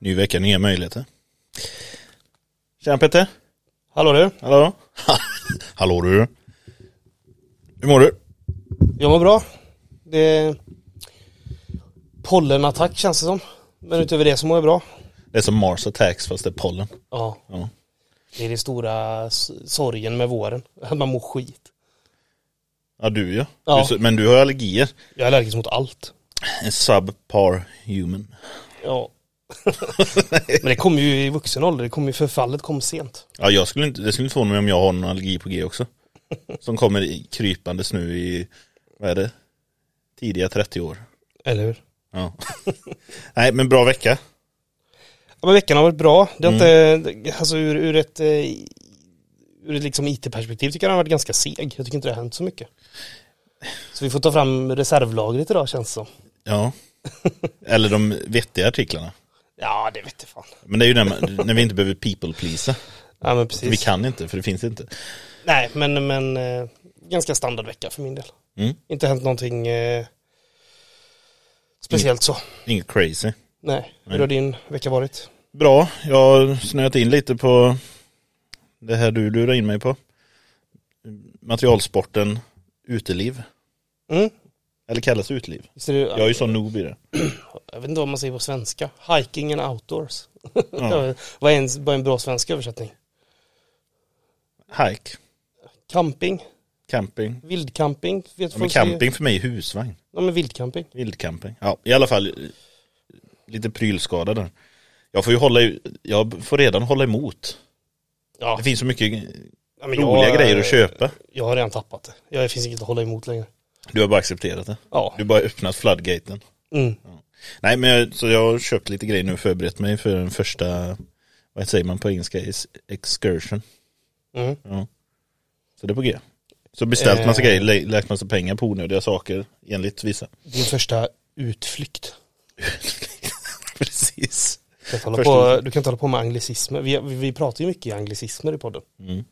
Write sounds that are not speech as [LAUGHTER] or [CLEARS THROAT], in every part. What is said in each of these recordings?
Ny vecka, nya möjligheter. Tjena Petter. Hallå du, Hallå. Hallå [LAUGHS] du. Hur mår du? jag mår bra. Det pollenattack känns det som. Men utöver det så mår jag bra. Det är som Mars Attacks fast det är pollen. Ja. Ja. Det är det stora sorgen med våren. Att [LAUGHS] man mår skit. Ja du ja. Ja. Du, men du har allergier. Jag är allergisk mot allt. En subpar human. Ja. [LAUGHS] Men det kommer ju i vuxen ålder. Det kommer ju förfallet kom sent. Ja jag skulle inte, det skulle inte förvåna mig om jag har någon allergi på G också. [LAUGHS] Som kommer krypandes nu i, vad är det? Tidiga 30 år. Eller hur? Ja. [LAUGHS] Nej men bra vecka. Ja, men veckan har varit bra. Det har inte, alltså ur, ur ett, eh, ur ett liksom IT-perspektiv tycker jag den har varit ganska seg. Jag tycker inte det har hänt så mycket. Så vi får ta fram reservlagret idag känns det som. Ja. [LAUGHS] Eller de vettiga artiklarna. Ja, det vet jag fan. Men det är ju när, man, när vi inte behöver people pleasa. Ja, men precis. Vi kan inte för det finns inte. Nej, men, men eh, ganska standard vecka för min del. Mm. Inte hänt någonting eh, speciellt så. Inget crazy. Nej, hur har din vecka varit? Bra, jag har snöat in lite på det här du lurar in mig på. Materialsporten uteliv. Mm. Eller kallas uteliv. Är det, Jag är ju sån noob i det. [CLEARS THROAT] jag vet inte vad man säger på svenska. Hiking and outdoors. Ja. [LAUGHS] vad, är en, vad är en bra svensk översättning? Hike, Camping, camping. vildcamping. Vet Ja, men camping för mig är husvagn. Ja men vildcamping. Vildcamping. Ja, i alla fall eh, lite prylskada där. Jag får ju hålla, jag får redan hålla emot. Ja, Det finns så mycket ja, roliga jag, grejer att köpa. Jag har redan tappat det. Jag, det finns inget att hålla emot längre. Du har bara accepterat det. Ja. Du har bara öppnat floodgaten. Mm. Nej men jag, så jag har köpt lite grejer nu och förberett mig för den första, vad säger man på engelska, excursion. Mm. Ja. Så det är på G. Så beställt massa Eh. grejer, lagt massa pengar på onödiga saker enligt vissa. Din första utflykt. [LAUGHS] Precis. Du kan på, du kan inte hålla på med anglicismer. Vi, vi, pratar ju mycket i anglicismer i podden. Mm.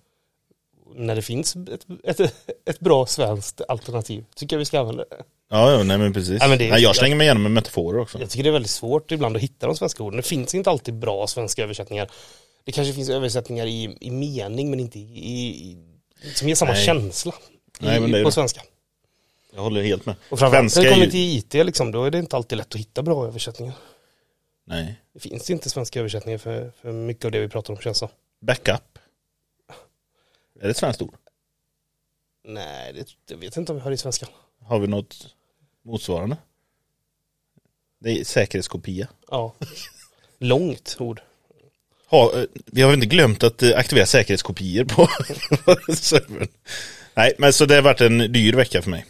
När det finns ett, ett, ett bra svenskt alternativ tycker jag vi ska använda det. Ja, ja nej men precis. Ja, men det- nej, jag slänger mig igenom med metaforer också. Jag tycker det är väldigt svårt ibland att hitta de svenska orden. Det finns inte alltid bra svenska översättningar. Det kanske finns översättningar i, i mening men inte i, i som ger samma Nej. känsla i, Nej, men det är på det. svenska. Jag håller helt med. Och framförallt när det kommer till IT liksom, då är det inte alltid lätt att hitta bra översättningar. Nej. Det finns inte svenska översättningar för, för mycket av det vi pratar om känns som. Backup. Är det ett svenskt ord? Nej, det, det vet jag inte om vi har det i svenska. Har vi något motsvarande? Det är säkerhetskopia. Ja. Långt ord. Ha, eh, vi har inte glömt att eh, aktivera säkerhetskopior på [LAUGHS] servern. Nej, men så det har varit en dyr vecka för mig.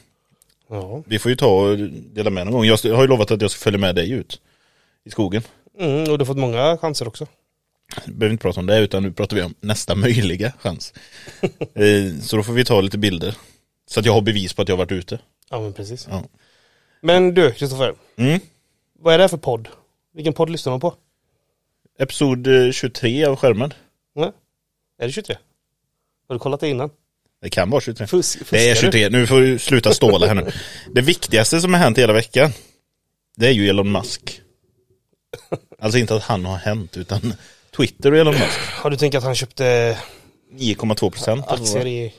Ja. Vi får ju ta och dela med någon gång. Jag har ju lovat att jag ska följa med dig ut i skogen. Mm, och du har fått många chanser också. Vi behöver inte prata om det utan nu pratar vi om nästa möjliga chans. [LAUGHS] Eh, så då får vi ta lite bilder. Så att jag har bevis på att jag har varit ute. Ja men precis. Ja. Men du, Kristoffer. Mm. Vad är det här för podd? Vilken podd lyssnar man på? Episod eh, 23 av skärmen. Nej? Är det 23? Har du kollat det innan? Det kan vara 23. Fusk, Det är du? 23, nu får du sluta ståla här nu. Det viktigaste som har hänt hela veckan, det är ju Elon Musk. Alltså inte att han har hänt, utan Twitter och Elon Musk. Har du tänkt att han köpte 9,2 procent. aktier i...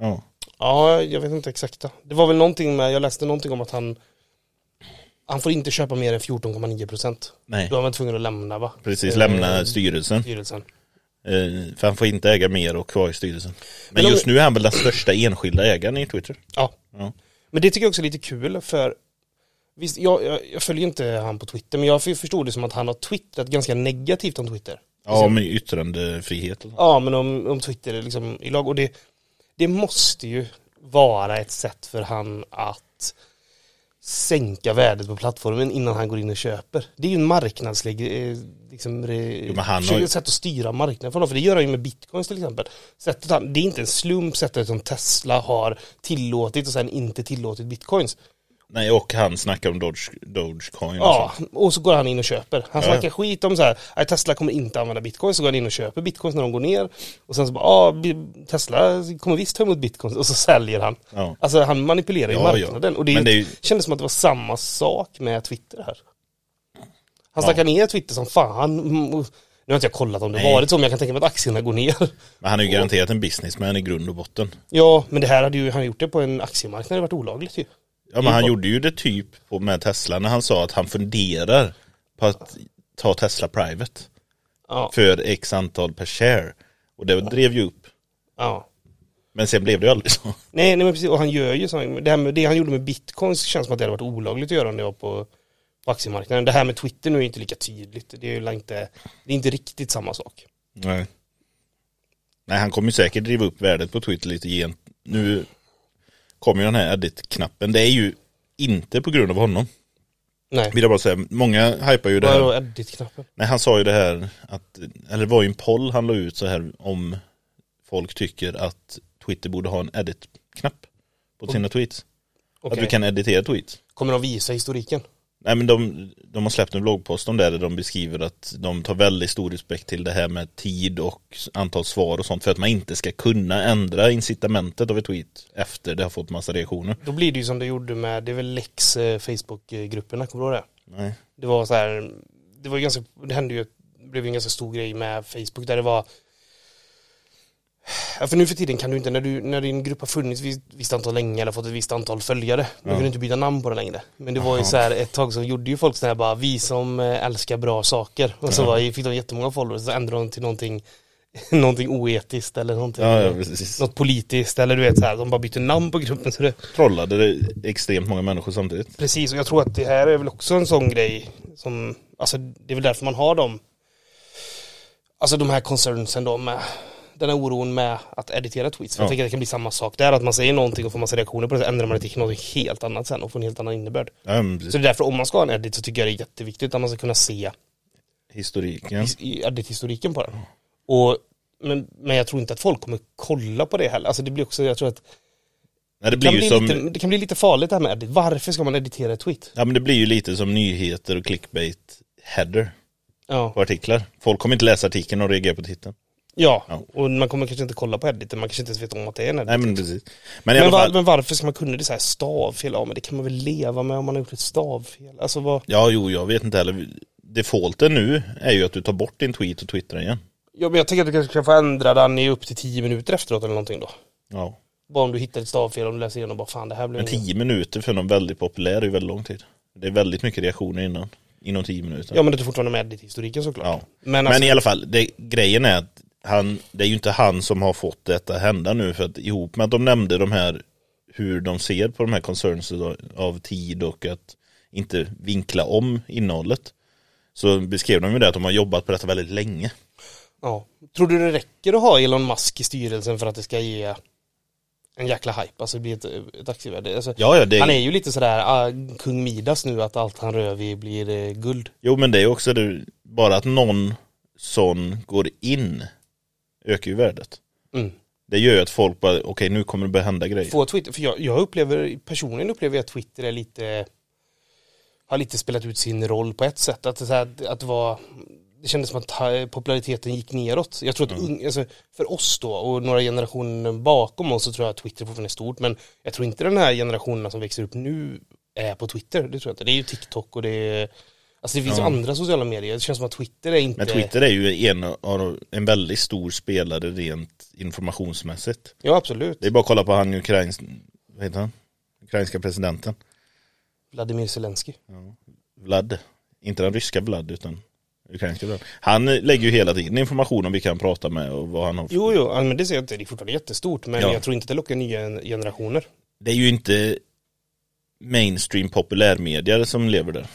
Ja. Ja, jag vet inte exakta. Det var väl någonting med, jag läste någonting om att han Han får inte köpa mer än 14,9 procent. Nej, Då är man tvungen att lämna va? precis. Eh, Lämna styrelsen. Styrelsen. Eh, För han får inte äga mer och kvar i styrelsen. Men Men om- just nu är han väl den största enskilda ägaren i Twitter. Ja. Ja. Men det tycker jag också är lite kul för Visst, jag, jag, jag följer inte han på Twitter men jag förstod det som att han har twittrat ganska negativt om Twitter. Ja, med yttrandefrihet. och så. Ja men om, om Twitter är liksom i lag och det, det måste ju vara ett sätt för han att sänka värdet på plattformen innan han går in och köper. Det är ju en marknadslägg, eh, liksom, re, Jo, har sätt att styra marknaden för honom, för det gör han ju med bitcoins till exempel. Sättet han, det är inte en slump sättet som Tesla har tillåtit och sen inte tillåtit bitcoins. Nej, och han snackar om Doge, Dogecoin och Ja, sånt. och så går han in och köper. Han Ja. snackar skit om så här, "Nej, Tesla kommer inte använda bitcoin, så går han in och köper bitcoins när de går ner. Och sen så bara, ja, Tesla kommer visst ta emot bitcoins, och så säljer han. Ja. Alltså han manipulerar ju Ja, ja. marknaden. Och det, Men det är ju- kändes som att det var samma sak med Twitter här. Han Ja. snackar ner Twitter som fan. Nu har inte jag kollat om det Nej. varit så, men jag kan tänka mig att aktierna går ner. Men han är ju garanterat en businessman i grund och botten. Ja, men det här hade ju han gjort det på en aktiemarknad, det hade varit olagligt ju. Ja men han gjorde ju det typ med Tesla när han sa att han funderar på att ta Tesla private Ja, för x antal per share. Och det drev ju upp. ja. Men sen blev det ju aldrig så. Nej, nej men precis, och han gör ju så. Det, här med, det han gjorde med bitcoins känns som att det hade varit olagligt att göra om det var på, på aktiemarknaden. Det här med Twitter nu är inte lika tydligt. Det är ju inte, det är inte riktigt samma sak. Nej. Nej han kommer ju säkert driva upp värdet på Twitter lite igen. Nu kommer ju den här edit-knappen. Det är ju inte på grund av honom. Nej. Vill jag bara säga. Många hypar ju det här. edit-knappen? Nej han sa ju det här att, eller det var ju en poll han la ut så här om folk tycker att Twitter borde ha en edit-knapp på sina tweets. Okej. Att du kan editera tweets. Kommer de visa historiken? Nej men de, de har släppt en bloggpost om det där de beskriver att de tar väldigt stor respekt till det här med tid och antal svar och sånt för att man inte ska kunna ändra incitamentet av ett tweet efter det har fått massa reaktioner. Då blir det ju som det gjorde med, det är väl Lex eh, Facebook-grupperna, kommer du ihåg det? Nej. Det var så här, det var ju ganska, det hände ju, det blev ju en ganska stor grej med Facebook där det var Ja, för nu för tiden kan du inte, när, du, när din grupp har funnits ett visst, antal länge eller fått ett visst antal följare, då kan du inte byta namn på den längre. Men det var ju så här, ett tag så gjorde ju folk så här bara, vi som eh, älskar bra saker. Och så var, fick de jättemånga followers, så ändrade de till någonting, [LAUGHS] någonting oetiskt eller någonting, Ja, ja något politiskt eller du vet så här, de bara bytte namn på gruppen så det, Trollade det extremt många människor samtidigt. Precis, och jag tror att det här är väl också en sån grej som, alltså det är väl därför man har dem, alltså de här concernsen då med den här oron med att editera tweets. För Ja. jag tänker att det kan bli samma sak där, att man säger någonting och får massa reaktioner på det, så ändrar man det till något helt annat sen och får en helt annan innebörd. Precis. Så det är därför om man ska ha en edit så tycker jag det är jätteviktigt att man ska kunna se Historiken. his- edit-historiken på den. Och, men, men jag tror inte att folk kommer kolla på det heller. Alltså det blir också, jag tror att Nej, det det kan, bli som, lite, det kan bli lite farligt det här med edit. Varför ska man editera ett tweet? ja men det blir ju lite som nyheter och clickbait header Ja. på artiklar. Folk kommer inte läsa artikeln och reagera på titeln. Ja, Ja. och man kommer kanske inte kolla på editen, man kanske inte ens vet om att det är en edit. Nej men precis. Men i men, var, fall. men varför ska man kunna det så här stavfel? Ja men det kan man väl leva med om man har gjort ett stavfel. Alltså vad, Ja, jo, jag vet inte heller. Defaulten nu är ju att du tar bort din tweet och twittrar igen. ja, men jag tänker att du kanske kan få ändra den i upp till 10 minuter efteråt eller någonting då. Ja. Bara om du hittar ett stavfel, om du läser igenom bara fan det här blev Men inget. tio minuter för någon väldigt populär är ju väldigt lång tid. Det är väldigt mycket reaktioner innan. Inom tio minuter. Ja men det är fortfarande med edit-historiken såklart. Ja. Men, Men alltså, i alla fall, det, grejen är att han, det är ju inte han som har fått detta hända nu för att ihop med att de nämnde de här hur de ser på de här concerns av- tid och att inte vinkla om innehållet så beskrev de ju det att de har jobbat på detta väldigt länge. ja. Tror du det räcker att ha Elon Musk i styrelsen för att det ska ge en jäkla hype, alltså det blir ett, ett aktievärde? Alltså, Ja, ja, det, Han är ju lite sådär ah, kung Midas nu, att allt han rör vid blir eh, guld. jo men det är också det, bara att någon sån går in ökar ju värdet. Mm. Det gör ju att folk bara, okej nu kommer det börja hända grejer. Få Twitter, för jag, jag upplever, personligen upplever jag att Twitter är lite har lite spelat ut sin roll på ett sätt. Att det, så här, att det var det kändes som att populariteten gick neråt. Jag tror att Mm. ung, alltså, för oss då och några generationer bakom oss så tror jag att Twitter fortfarande är stort. Men jag tror inte den här generationen som växer upp nu är på Twitter. Det tror jag inte. Det är ju TikTok och det är Alltså det finns Ja. andra sociala medier. Det känns som att Twitter är inte Men Twitter är ju en, av- en väldigt stor spelare rent informationsmässigt. Ja absolut. Det är bara att kolla på han ukrains, vad heter han? Ukrainska presidenten. Vladimir Zelensky. Vlad. Inte den ryska Vlad utan ukrainska Vlad. Han lägger ju hela tiden information om vilka han pratar med och vad han har för- Jo, jo, ja, men det ser jag inte. Det är fortfarande jättestort. Men Ja. jag tror inte det lockar nya generationer. Det är ju inte mainstream populärmedier som lever där.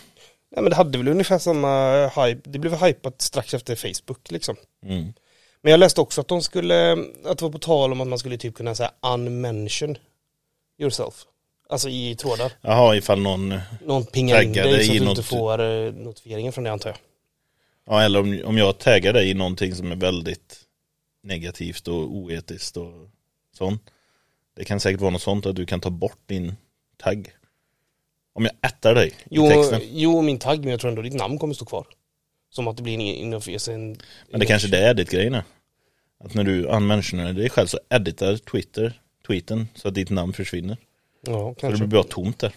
Nej men det hade väl ungefär samma hype, det blev hypat strax efter Facebook liksom. Mm. Men jag läste också att de skulle, att det var på tal om att man skulle typ kunna säga unmention yourself. Alltså i trådar. Jaha, ifall någon, Någon pingar in dig så att du något- inte får eh, notifieringen från det antar jag. ja eller om, om jag taggar dig i någonting som är väldigt negativt och oetiskt och sånt. Det kan säkert vara något sånt att du kan ta bort din tagg. Om jag ättar dig i Jo, texten. jo, min tagg, men jag tror ändå ditt namn kommer stå kvar. Som att det blir en interface. En, Men det kanske det är edit-grejen är. Att när du unmentionar dig själv så editar Twitter tweeten så att ditt namn försvinner. Ja, Så det kanske. blir bara tomt där.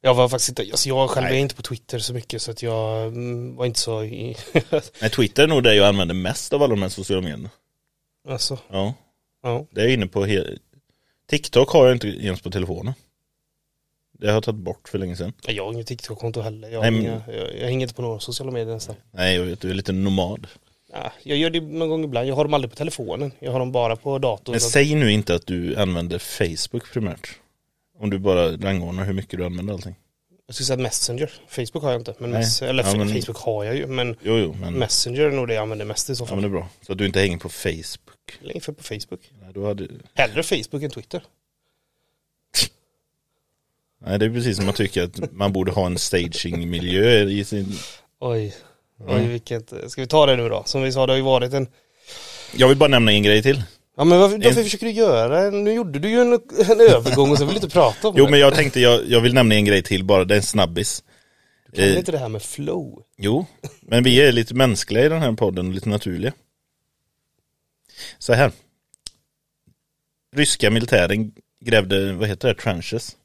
Jag var faktiskt inte, alltså jag själv är Nej. inte på Twitter så mycket så att jag mm, var inte så i, [LAUGHS] Nej, Twitter är nog det jag använder mest av alla de här sociala medierna. alltså, Ja, ja. det är jag inne på. He- TikTok har jag inte ens på telefonen. Det har jag tagit bort för länge sedan. Jag har inget TikTok-konto heller. Jag, Nej, men- jag, jag hänger inte på några sociala medier nästan. Nej, jag vet, du är lite nomad. Ja, jag gör det någon gång ibland. Jag har dem aldrig på telefonen. Jag har dem bara på datorn. Men säg nu inte att du använder Facebook primärt. Om du bara rangordnar hur mycket du använder allting. Jag skulle säga Messenger. Facebook har jag inte. Men mess, eller Ja, men- Facebook har jag ju. Men Jo, jo, men, Messenger är nog det jag använder mest i så ja, fall. men det är bra. Så att du inte hänger på Facebook. Länge för på Facebook. Nej, då hade... Hellre Facebook än Twitter. Nej, det är precis som man tycker att man borde ha en staging-miljö i sin... Oj. Oj, vilket. Ska vi ta det nu då? Som vi sa, det har ju varit en Jag vill bara nämna en grej till. Ja men varför, varför En- försöker du göra? Nu gjorde du ju en, en övergång och så vill du inte prata om Jo, det. men jag tänkte jag, jag vill nämna en grej till bara. Det är en snabbis. Kan Eh, inte det här med flow? Jo, men vi är lite mänskliga i den här podden och lite naturliga. Så här. Ryska militären grävde, vad heter det, trenches,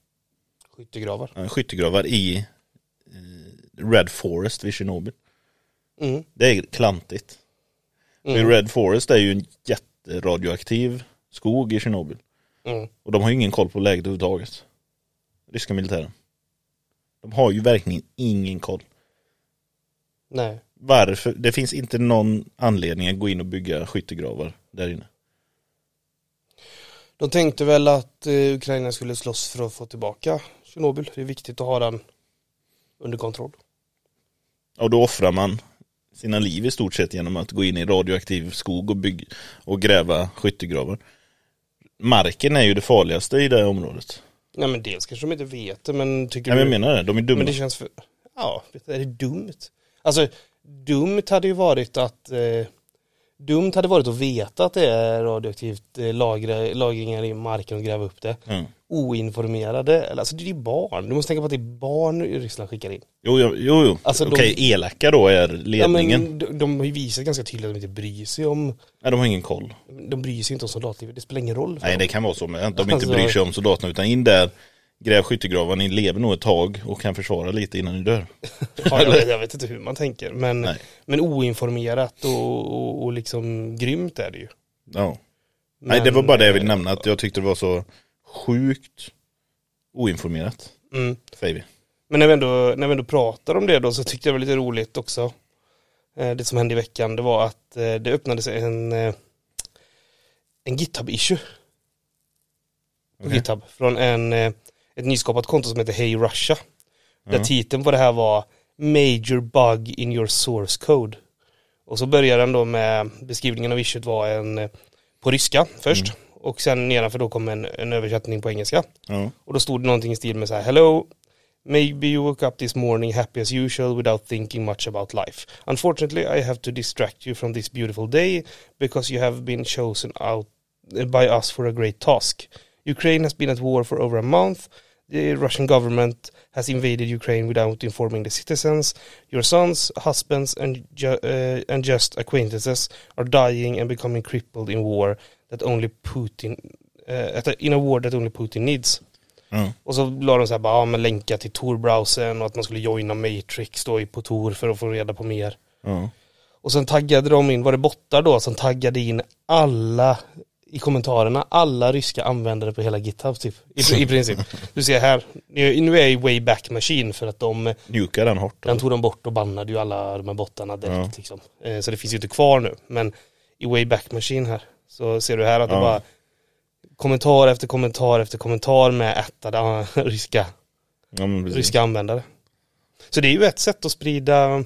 Skyttegravar. eh, skyttegravar i eh, Red Forest vid Tjernobyl. Mm. Det är klantigt. Mm. Red Forest är ju en jätteradioaktiv skog i Tjernobyl. Mm. Och de har ju ingen koll på läget överhuvudtaget. Ryska militären. De har ju verkligen ingen koll. Nej. Varför? Det finns inte någon anledning att gå in och bygga skyttegravar där inne. De tänkte väl att eh, Ukraina skulle slåss för att få tillbaka Tjernobyl. Det är viktigt att ha den under kontroll. Och då offrar man sina liv i stort sett genom att gå in i radioaktiv skog och, bygga, och gräva skyttegravar. Marken är ju det farligaste i det här området. Nej men dels kanske de inte vet det men tycker Nej, men du... jag menar det, de är dumma. Men det känns för... Ja, du, är det dumt? Alltså, dumt hade ju varit att... Eh, dumt hade varit att veta att det är radioaktivt eh, lagra, lagringar i marken och gräva upp det. Ja. Oinformerade, eller, alltså det är ju barn. Du måste tänka på att det är barn Ryssland skickar in. Jo, jo, jo. Alltså, de- Okej, elaka då är ledningen. Ja, men de, de har ju visat ganska tydligt att de inte bryr sig om... Nej, de har ingen koll. De bryr sig inte om soldatlivet, det spelar ingen roll Nej, dem. det kan vara så, men de inte Alltså- bryr sig om soldaterna, utan in där, gräv skyttegravar, ni lever nog ett tag och kan försvara lite innan ni dör. [LAUGHS] Ja, jag, vet, jag vet inte hur man tänker, men, Nej. men oinformerat och, och, och liksom grymt är det ju. Ja. Nej, det var bara det jag ville nämna, att jag tyckte det var så sjukt oinformerat, Mm. säger vi. Men när vi, ändå, när vi ändå pratar om det då så tyckte jag det var lite roligt också. Eh, Det som hände i veckan det var att eh, det öppnades en, eh, en GitHub-issue på Okej. GitHub från en, ett nyskapat konto som heter Hey Russia. Där Ja. titeln på det här var Major Bug in your source code. Och så börjar den då med beskrivningen av issuet var en på ryska först. Och sen nedanför då kom en, en översättning på engelska. Ja. Och då stod det någonting i stil med så här Hello Maybe you woke up this morning happy as usual without thinking much about life. Unfortunately I have to distract you from this beautiful day because you have been chosen out eh, by us for a great task. Ukraine has been at war for over a month. The Russian government has invaded Ukraine without informing the citizens. Your sons, husbands, and, ju- uh, and just acquaintances are dying and becoming crippled in war that only Putin, a- in a war that only Putin needs. Ja. Och så la de så här bara, ja men länka till Tor-browsern och att man skulle joina Matrix då på Tor för att få reda på mer. Ja. Och sen taggade de in, var det bottar då som taggade in alla i kommentarerna, alla ryska användare på hela GitHub typ. I, i princip. Du ser här, nu är jag i Wayback Machine för att de, Njuka den hårt. den tog de bort och bannade ju alla de här bottarna direkt Ja. liksom. Eh, Så det finns ju inte kvar nu. Men i Wayback Machine här så ser du här att det Ja. bara kommentar efter kommentar efter kommentar med ättade [LAUGHS] ryska Ja, ryska användare. Så det är ju ett sätt att sprida,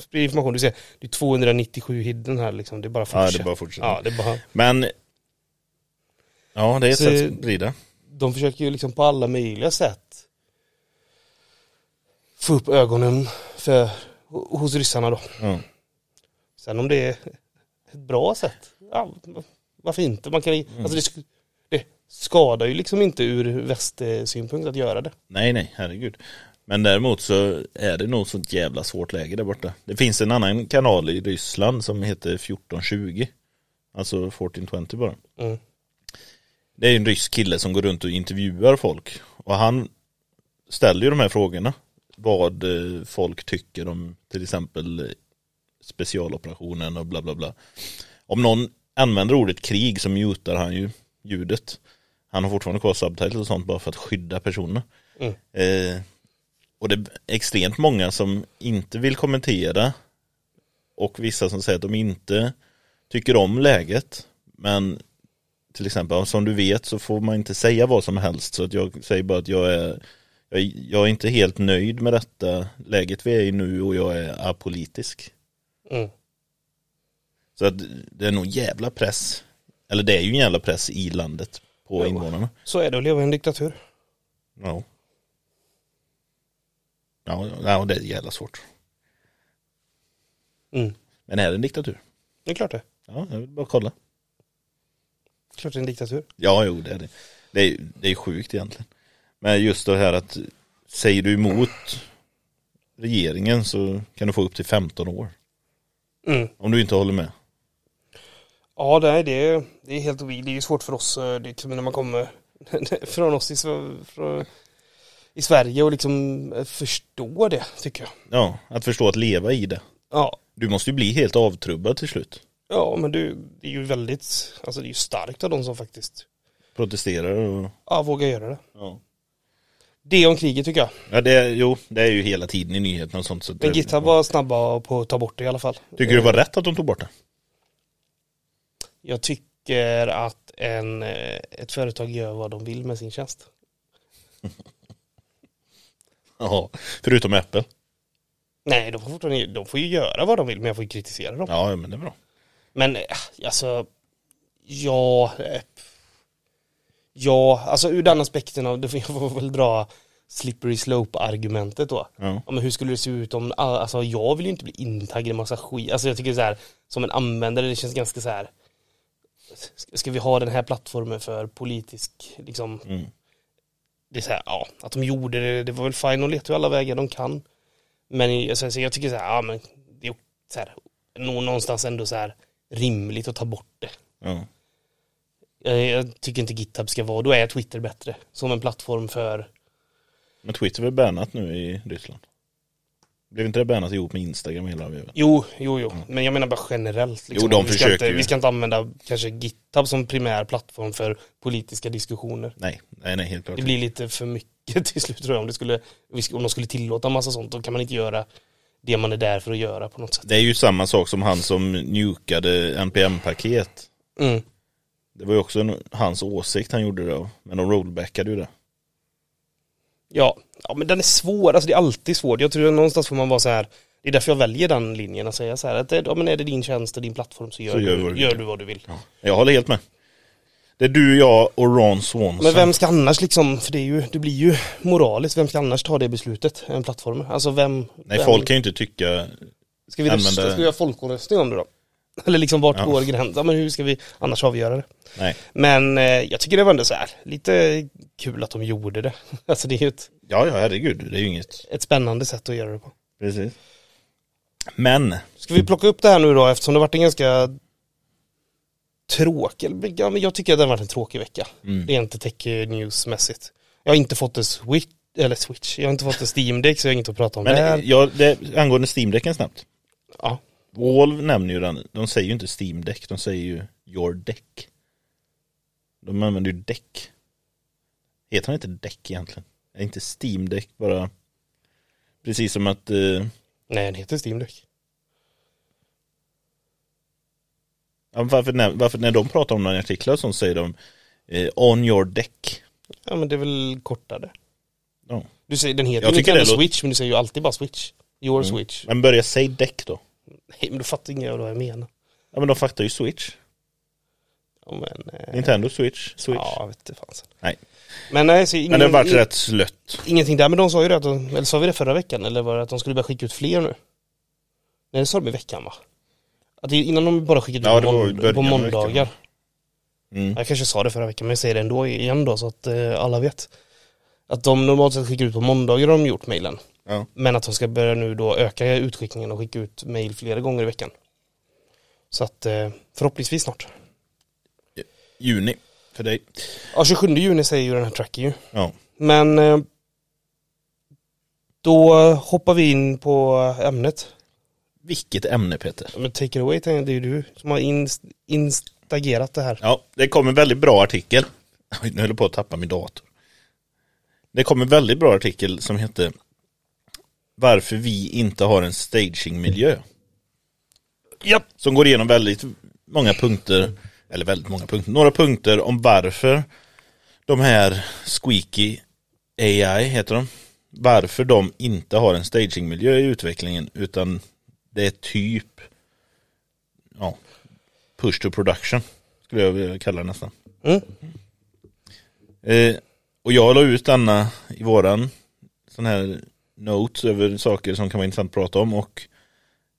sprida information. Du ser, det är 297 hidden här liksom. Det är bara att Ja, det är bara att fortsätta. Ja, det är bara, Men Ja, det är ett Så- sätt att sprida. de försöker ju liksom på alla möjliga sätt få upp ögonen för, hos ryssarna då. Ja. Sen om det är ett bra sätt, ja, varför inte? Man kan, Mm. alltså det, det skadar ju liksom inte ur västsynpunkt att göra det. Nej, nej, herregud. Men däremot så är det nog sånt jävla svårt läge där borta. Det finns en annan kanal i Ryssland som heter 1420. Alltså 1420 bara. Mm. Det är en rysk kille som går runt och intervjuar folk. Och han ställer ju de här frågorna. Vad eh, folk tycker om till exempel specialoperationen och bla bla bla. Om någon använder ordet krig så mutar han ju ljudet. Han har fortfarande kvar subtitles och sånt bara för att skydda personer. Mm. Eh, och det är extremt många som inte vill kommentera och vissa som säger att de inte tycker om läget. Men till exempel, som du vet så får man inte säga vad som helst. Så att jag säger bara att jag är, jag, är- jag är inte helt nöjd med detta läget vi är i nu och jag är apolitisk. Mm. Så att det är nog jävla press. Eller det är ju en jävla press i landet på Jo. invånarna. Så är det att leva i en diktatur. Ja. Ja, ja, det är jävla svårt. Mm. Men är det en diktatur? Det är klart det. Ja, jag vill bara kolla. Klart det är en diktatur. Ja, jo, det är det. Det är, det är sjukt egentligen. Men just det här att säger du emot regeringen så kan du få upp till 15 år. Mm. Om du inte håller med. Ja, det är, det, är- det är helt det är ju svårt för oss, det är liksom när man kommer [LAUGHS] från oss i, från, i Sverige och liksom eh, förstå det, tycker jag. Ja, att förstå att leva i det. Ja, Du måste ju bli helt avtrubbad till slut. ja men du, det är ju väldigt, alltså det är ju starkt av de som faktiskt Protesterar och ja, vågar göra det. ja. Det om kriget tycker jag. Ja, det jo, det är ju hela tiden i nyheterna och sånt. Så Men GitHub var snabba på att ta bort det i alla fall. Tycker du det var rätt att de tog bort det? Jag tycker att en, eh, ett företag gör vad de vill med sin tjänst. [LAUGHS] Ja, förutom Apple. Nej, de får, de får ju göra vad de vill, men jag får ju kritisera dem. Ja, men det är bra. Men eh, alltså, ja, eh, ja, alltså ur den aspekten av, [LAUGHS] jag får väl dra slippery slope-argumentet då. Ja. Ja, men hur skulle det se ut om, all- alltså jag vill ju inte bli intaggad i massa skit, alltså jag tycker så här, som en användare, det känns ganska så här. Ska- vi ha den här plattformen för politisk, liksom, Mm. det är så här, ja, att de gjorde det, det var väl fine, de letar ju alla vägar de kan. Men jag, så jag tycker så här, ja men det är så här, nå- någonstans ändå så här rimligt att ta bort det. Ja. Jag, jag tycker inte GitHub ska vara, då är Twitter bättre. Som en plattform för, Men Twitter är väl bannat nu i Ryssland? Blev inte det bannat ihop med Instagram hela vevan? jo, jo, jo, men jag menar bara generellt. Liksom. Jo, de vi, ska försöker inte, ju. vi ska inte använda kanske GitHub som primär plattform för politiska diskussioner. Nej, nej, nej, helt klart. Det blir lite för mycket [LAUGHS] till slut tror jag. Om, det skulle, om de skulle tillåta massa sånt, då kan man inte göra det man är där för att göra på något sätt. Det är ju samma sak som han som njukade NPM-paket. Mm. Det var ju också en, hans åsikt han gjorde det, men de rollbackade ju det. Ja, ja, men den är svår, alltså det är alltid svårt. Jag tror att någonstans får man vara så här, det är därför jag väljer den linjen att säga så här, att det, ja, men är det din tjänst och din plattform så gör, Så du, gör vad du gör du vad du vill. Jag håller helt med. Det är du, jag och Ron Swanson. Men vem ska annars liksom, för det, är ju, det blir ju moraliskt, vem ska annars ta det beslutet? En plattform? Alltså vem? Nej, vem, folk kan ju inte tycka... Ska vi rösta, använda- ska vi göra folkomröstning om det då? [LAUGHS] Eller liksom vart Ja. går gränsen? Ja, men hur ska vi annars avgöra det? Nej. Men eh, jag tycker det var ändå så här, lite kul att de gjorde det. [LAUGHS] Alltså det är ju ett, Ja, ja, herregud. Det är ju inget. ett spännande sätt att göra det på. Precis. Men, Ska vi plocka upp det här nu då eftersom det varit en ganska tråkig, ja, men jag tycker att det har varit en tråkig vecka. mm. Rent tech news-mässigt. Jag har inte fått en switch, eller switch, jag har inte fått en Steam Deck så jag har inget att prata om men där. ja, det, angående Steam-däcken snabbt. Ja. Valve nämner ju den, de säger ju inte Steam Deck, de säger ju Your Deck. De använder ju däck. Heter han inte däck egentligen? Är inte Steam Deck bara precis som att eh, Nej, den heter Steam Deck. ja, varför, när, varför när de pratar om några artiklar så säger de eh, On Your Deck. Ja men det är väl kortare. Ja. Du säger, den heter Jag ju Nintendo Switch men du säger ju alltid bara Switch. Your Mm. Switch. Men börja säga däck då. Nej men då fattar ingen vad jag menar. Ja men de fattar ju Switch. Ja, men, eh, Nintendo Switch. Switch. Ja, jag vet inte fasen. Nej. Men nej, så ingen, men det har varit rätt slött. ingenting där. Men de sa ju det, att de, eller sa vi det förra veckan? Eller var det att de skulle börja skicka ut fler nu? Nej det sa de i veckan va? Att det, innan de bara skickade ut Ja, på, början på veckan, måndagar. Mm. Jag kanske sa det förra veckan men jag säger det ändå igen då så att eh, alla vet. Att de normalt sett skickar ut på måndagar har de gjort mejlen. Ja. Men att de ska börja nu då öka utskickningen och skicka ut mejl flera gånger i veckan. Så att eh, förhoppningsvis snart. Juni för dig. Ja, 27 juni säger ju den här tracken ju. Ja. Men eh, då hoppar vi in på ämnet. Vilket ämne Peter. Men take it away, det är ju du som har inst- instagerat det här. Ja, det kom en väldigt bra artikel. Oj, Nu höll jag på att tappa min dator. Det kom en väldigt bra artikel som hette Varför vi inte har en stagingmiljö. Ja. Som går igenom väldigt många punkter, eller väldigt många punkter, några punkter om varför de här Squeaky AI heter de, varför de inte har en stagingmiljö i utvecklingen utan det är typ ja, push to production skulle jag vilja kalla det nästan. Mm. Eh, och jag la ut denna i våran sån här notes över saker som kan vara intressant att prata om och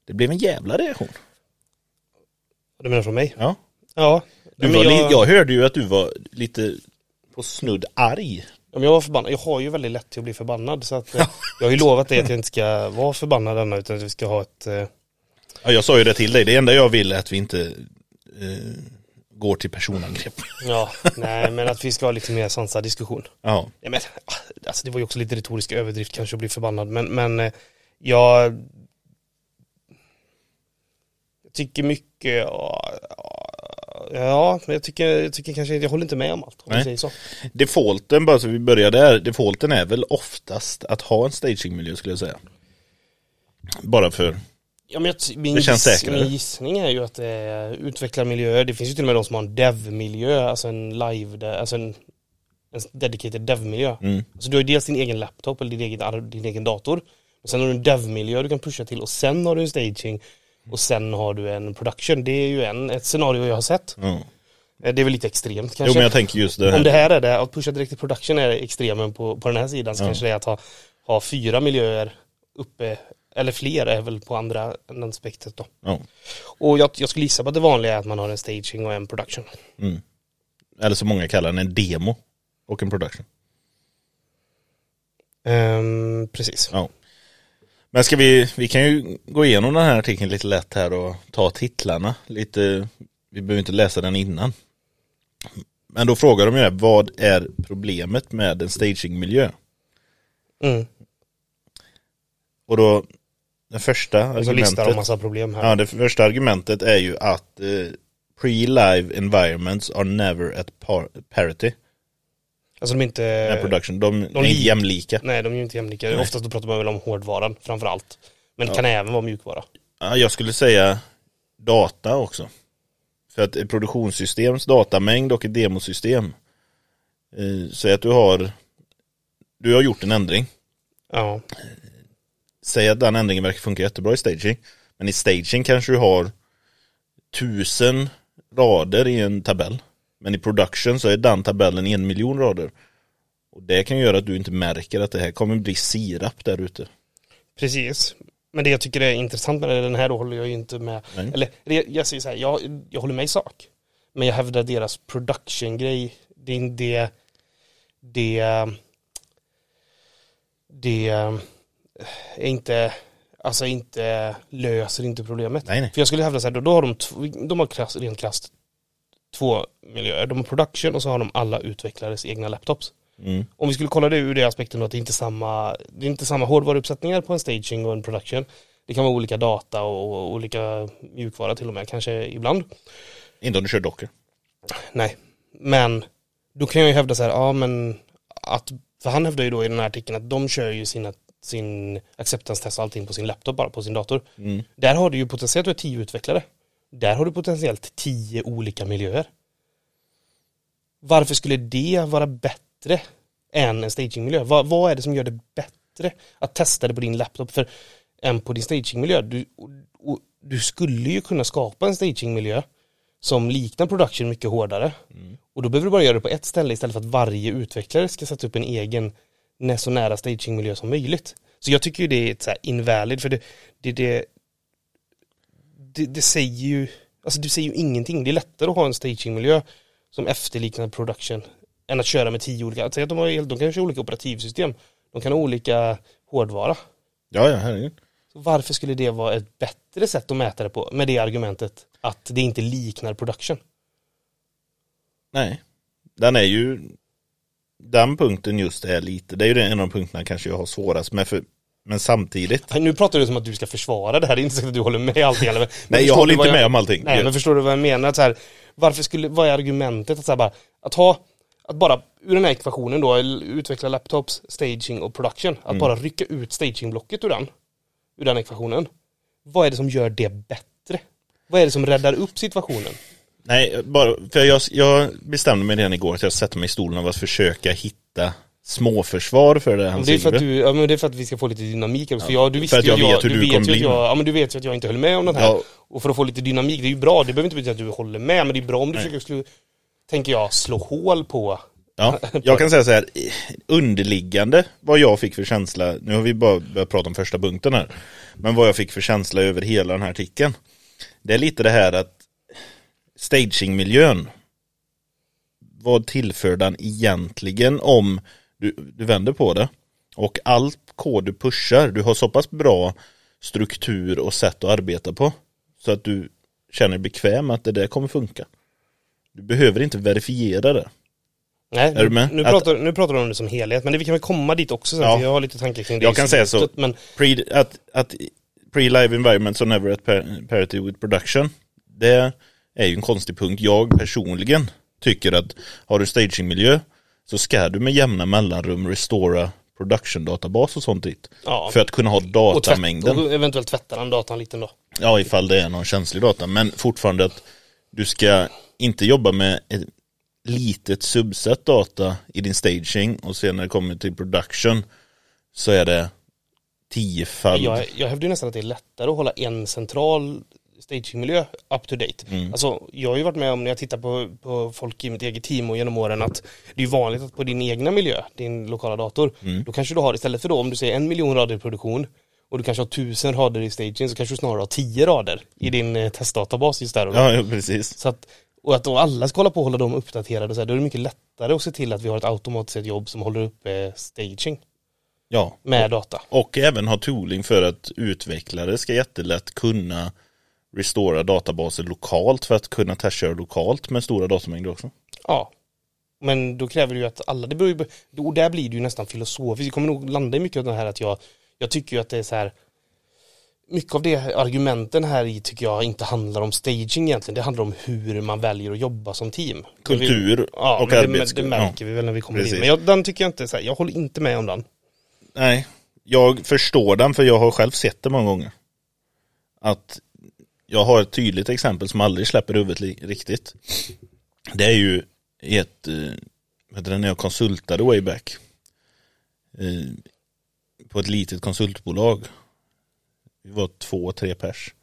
det blev en jävla reaktion. Du menar från mig? Ja. Ja. Du var, jag, jag hörde ju att du var lite på snudd arg. ja, men jag var förbannad. Jag har ju väldigt lätt till att bli förbannad. Så att, eh, [LAUGHS] jag har ju lovat dig att jag inte ska vara förbannad denna utan att vi ska ha ett... Eh, Ja, jag sa ju det till dig, det enda jag vill är att vi inte eh, går till personangrepp. ja, nej men att vi ska ha lite mer sansad diskussion. Ja, Ja, men, alltså det var ju också lite retorisk överdrift kanske att bli förbannad men, men eh, jag jag tycker mycket ja, ja, men jag tycker, jag tycker kanske jag håller inte med om allt om Nej. säger så. defaulten, bara så vi börjar där, defaulten är väl oftast att ha en stagingmiljö skulle jag säga. Bara för, Ja, men jag, min, Det känns giss, min gissning är ju att det är utvecklarmiljöer, det finns ju till och med de som har en dev-miljö, alltså en live, alltså en, en dedicated dev-miljö. mm, Alltså du har ju dels din egen laptop eller din egen, din egen dator. Och sen har du en dev-miljö du kan pusha till och sen har du en staging och sen har du en production. Det är ju en, ett scenario jag har sett. Eh, Det är väl lite extremt Jo kanske. men jag tänker just det Om det här är det, att pusha direkt till production är extremen på, på den här sidan så Ja. kanske det är att ha, ha fyra miljöer uppe, eller fler är väl på andra änden spektret då. Ja. Och jag, jag skulle gissa på att det vanliga är att man har en staging och en production. Mm. Eller som många kallar den, en demo och en production. Ehm, precis. Ja. Men ska vi, vi kan ju gå igenom den här artikeln lite lätt här och ta titlarna lite, vi behöver inte läsa den innan. Men då frågar de ju här, vad är problemet med en stagingmiljö? Mm. Och då, det första Och så listar de argumentet, massa problem här. ja, det första argumentet är ju att eh, pre-live environments are never at par parity Alltså de är inte... med production. De, är de inte lik- jämlika. Nej, de är ju inte jämlika. Nej. Oftast då pratar man väl om hårdvaran framför allt. Men det Ja. kan även vara mjukvara. Ja, jag skulle säga data också. För att ett produktionssystems datamängd och ett demosystem. Eh, säg att du har Du har gjort en ändring. Ja. Säg att den ändringen verkar funka jättebra i staging. Men i staging kanske du har tusen rader i en tabell. Men i production så är den tabellen en miljon rader. Och det kan göra att du inte märker att det här kommer bli sirap där ute. Precis. Men det jag tycker är intressant med den här då håller jag ju inte med. Nej. Eller jag säger så här, jag, jag håller med i sak. Men jag hävdar deras production-grej, det är det, det, det är inte, alltså inte, löser inte problemet. Nej, nej. För jag skulle hävda så här, då, då har de, de har krass, rent krasst två miljöer. De har production och så har de alla utvecklares egna laptops. Mm. Om vi skulle kolla det ur det aspekten att det inte är samma, det är inte samma hårdvaruuppsättningar på en staging och en production. Det kan vara olika data och, olika mjukvara till och med, kanske ibland. Inte om du kör docker. Nej, men då kan jag ju hävda så här, ja men att, för han hävdar ju då i den här artikeln att de kör ju sina, sin acceptance-test och allting på sin laptop bara, på sin dator. Mm. Där har du ju potentiellt, tio utvecklare. Där har du potentiellt tio olika miljöer. Varför skulle det vara bättre än en stagingmiljö? Vad, vad är det som gör det bättre att testa det på din laptop för, än på din stagingmiljö? Du, och, du skulle ju kunna skapa en stagingmiljö som liknar production mycket hårdare. Och då behöver du bara göra det på ett ställe istället för att varje utvecklare ska sätta upp en egen så nära stagingmiljö som möjligt. Så jag tycker ju det är ett så här invalid för det, det, det, det, det säger ju, alltså du säger ju ingenting. Det är lättare att ha en stagingmiljö som efterliknar production än att köra med tio olika, säg att de, har, de kanske har olika operativsystem, de kan ha olika hårdvara. Ja, ja, herregud. Så varför skulle det vara ett bättre sätt att mäta det på med det argumentet att det inte liknar production? Nej. Den är ju, den punkten just är lite, det är ju en av de punkterna kanske jag har svårast med för, men samtidigt. Nu pratar du som att du ska försvara det här, det är inte så att du håller med allting eller, Nej, jag håller inte med om allting. Nej, men förstår du vad jag menar? Så här, varför skulle, vad är argumentet att så här bara, att ha, att bara ur den här ekvationen då, utveckla laptops, staging och production, att Mm. bara rycka ut stagingblocket ur den, ur den ekvationen. Vad är det som gör det bättre? Vad är det som räddar upp situationen? Nej, bara, för jag, jag bestämde mig redan igår att jag sätter mig i stolen av att försöka hitta småförsvar för det han Det är, för att du, ja, men det är för att vi ska få lite dynamik också. För jag, du visste för att ju jag vet hur du du vet att jag, ja, men du vet ju att jag inte höll med om den här. Ja. Och för att få lite dynamik, det är ju bra. Det behöver inte betyda att du håller med, men det är bra om du försöker, slå, tänker jag, slå hål på. Ja, [LAUGHS] jag kan säga så här, underliggande vad jag fick för känsla, nu har vi bara börjat prata om första punkten här, men vad jag fick för känsla över hela den här artikeln, det är lite det här att stagingmiljön, vad tillför den egentligen om du, du vänder på det och allt kod du pushar, du har så pass bra struktur och sätt att arbeta på så att du känner dig bekväm att det där kommer funka. Du behöver inte verifiera det. Nej, Är du med? Nu, Att- pratar, nu pratar du om det som helhet, men det, vi kan väl komma dit också sen, Ja. jag har lite tankar kring det Jag kan säga så. Men Pre, att, att pre-live environments are never at par- parity with production. Det är ju en konstig punkt. Jag personligen tycker att har du stagingmiljö så ska du med jämna mellanrum restora production databas och sånt dit. Ja. För att kunna ha och, tvätt, datamängden. och eventuellt tvättar den datan lite då. Ja, ifall det är någon känslig data. Men fortfarande att du ska inte jobba med ett litet subset data i din staging och sen när det kommer till production så är det tiofald. Jag, jag hävdar ju nästan att det är lättare att hålla en central stagingmiljö up to date. Mm. Alltså, jag har ju varit med om när jag tittar på, på folk i mitt eget team och genom åren att det är vanligt att på din egna miljö, din lokala dator, Mm. då kanske du har istället för då om du säger en miljon rader i produktion och du kanske har tusen rader i staging så kanske du snarare har tio rader i din eh, testdatabas just där och då. Ja, ja, precis. Så att, och att då alla ska hålla på och hålla dem uppdaterade och så här, då är det mycket lättare att se till att vi har ett automatiserat jobb som håller uppe staging Ja, med data. och även ha tooling för att utvecklare ska jättelätt kunna restora databaser lokalt för att kunna testköra lokalt med stora datamängder också. Ja. Men då kräver det ju att alla, det beror ju, då, och där blir det ju nästan filosofiskt. Vi kommer nog landa i mycket av det här att jag, jag tycker ju att det är så här mycket av det argumenten här i tycker jag inte handlar om staging egentligen. Det handlar om hur man väljer att jobba som team. Kultur Vi, ja, och men det, det märker vi väl när vi kommer Precis. in. Men jag, den tycker jag inte, så här, jag håller inte med om den. Nej, jag förstår den för jag har själv sett det många gånger. Att jag har ett tydligt exempel som aldrig släpper huvudet riktigt. Det är ju ett, eh, vad heter det, när jag konsultade way back. Eh, på ett litet konsultbolag. Vi var två, tre pers.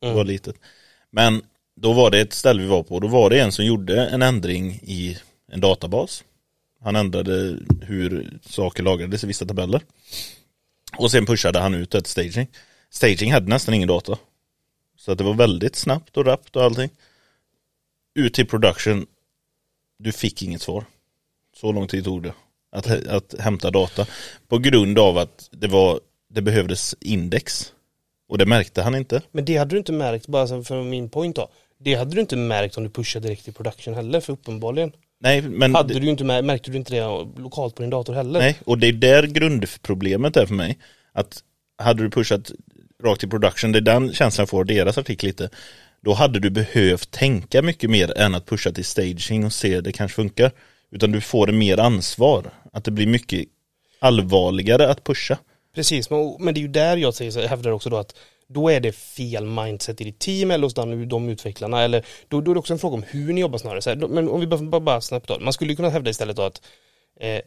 Det var Mm. litet. Men då var det ett ställe vi var på. Då var det en som gjorde en ändring i en databas. Han ändrade hur saker lagrades i vissa tabeller. Och sen pushade han ut ett staging. Staging hade nästan ingen data. Så att det var väldigt snabbt och rappt och allting. Ut till production. Du fick inget svar. Så lång tid tog det. Att, att hämta data. På grund av att det var det behövdes index. Och det märkte han inte. Men det hade du inte märkt, bara för min point då. Det hade du inte märkt om du pushade direkt i production heller, för uppenbarligen. Nej, men Hade du inte med, märkte du inte det lokalt på din dator heller? Nej, och det är där grundproblemet är för mig. Att hade du pushat rakt till production, det är den känslan jag får deras artikel lite. Då hade du behövt tänka mycket mer än att pusha till staging och se det kanske funkar. Utan du får mer ansvar. Att det blir mycket allvarligare att pusha. Precis, men, det är ju där jag säger, hävdar också då att då är det fel mindset i ditt team eller hos de, de utvecklarna eller då, då är det också en fråga om hur ni jobbar snarare. Så här, då- men om vi bara, bara, bara snabbt då, man skulle kunna hävda istället då att eh,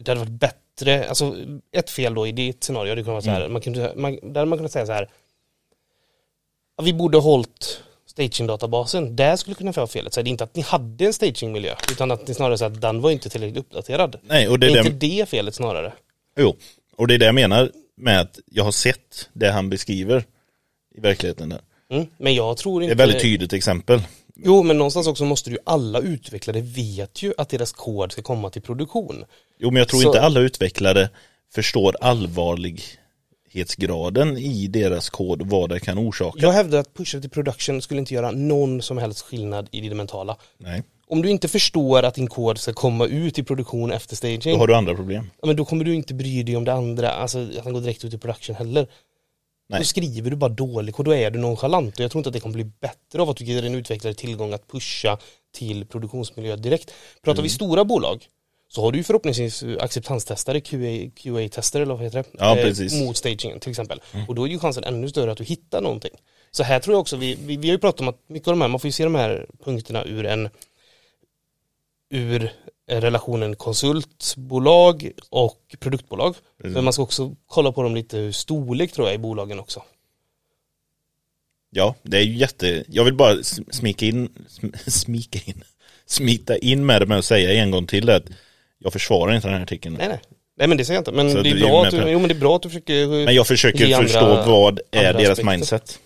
det hade varit bättre, alltså ett fel då i ditt scenario, det kunde vara så här, man kunde, man, där hade man kunnat säga så här, att vi borde hållit staging-databasen, där skulle kunna vara felet. Så det är inte att ni hade en staging-miljö, utan att ni snarare säger att den var inte tillräckligt uppdaterad. Nej, och Det det är är inte det, det felet snarare. jo, och det är det jag menar med att jag har sett det han beskriver i verkligheten där. Mm. Men jag tror Det inte... är ett väldigt tydligt exempel. Jo, men någonstans också måste ju alla utvecklare vet ju att deras kod ska komma till produktion. Jo, men jag tror Så- inte alla utvecklare förstår allvarlighetsgraden i deras kod och vad det kan orsaka. Jag hävdar att pusha till production skulle inte göra någon som helst skillnad i det mentala. Nej, Om du inte förstår att din kod ska komma ut i produktion efter staging, då har du andra problem. ja, men då kommer du inte bry dig om det andra, alltså att den går direkt ut i production heller. Nej. Då skriver du bara dålig kod, då är du nonchalant och jag tror inte att det kommer bli bättre av att du ger en utvecklare tillgång att pusha till produktionsmiljö direkt. Pratar Mm. vi stora bolag så har du ju förhoppningsvis acceptanstestare, QA, QA-tester eller vad heter det? Ja, Eh, precis. Mm. mot stagingen till exempel. Och då är ju chansen ännu större att du hittar någonting. Så här tror jag också, vi, vi, vi har ju pratat om att mycket av de här, man får ju se de här punkterna ur en ur relationen konsultbolag och produktbolag. Precis. Men man ska också kolla på dem lite ur storlek tror jag i bolagen också. Ja, det är ju jätte, jag vill bara sm- smika in, sm- [LAUGHS] smika in, smita in med det med att säga en gång till att jag försvarar inte den här artikeln. Nej nej. Nej men det säger jag inte. Men Så det är, du bra att du, jo, men det är bra att du försöker Men jag försöker andra- förstå vad är deras aspekter. mindset.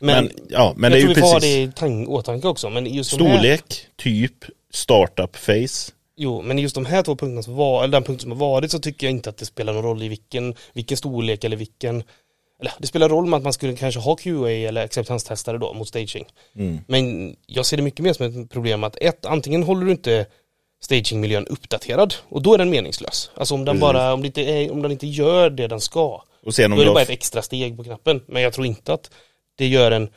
men, Men, ja, men jag det är tror ju vi får ha det i åtanke också. Men just de här, storlek, typ, startup phase. Jo, men just de här två punkterna som var, eller den punkt som har varit så tycker jag inte att det spelar någon roll i vilken, vilken storlek eller vilken eller det spelar roll med att man skulle kanske ha QA eller acceptanstestare då mot staging. Mm. Men jag ser det mycket mer som ett problem att ett, antingen håller du inte stagingmiljön uppdaterad och då är den meningslös. Alltså om den Precis. bara, om, det inte är, om den inte gör det den ska, Och sen om då är det bara ett extra steg på knappen. Men jag tror inte att det gör en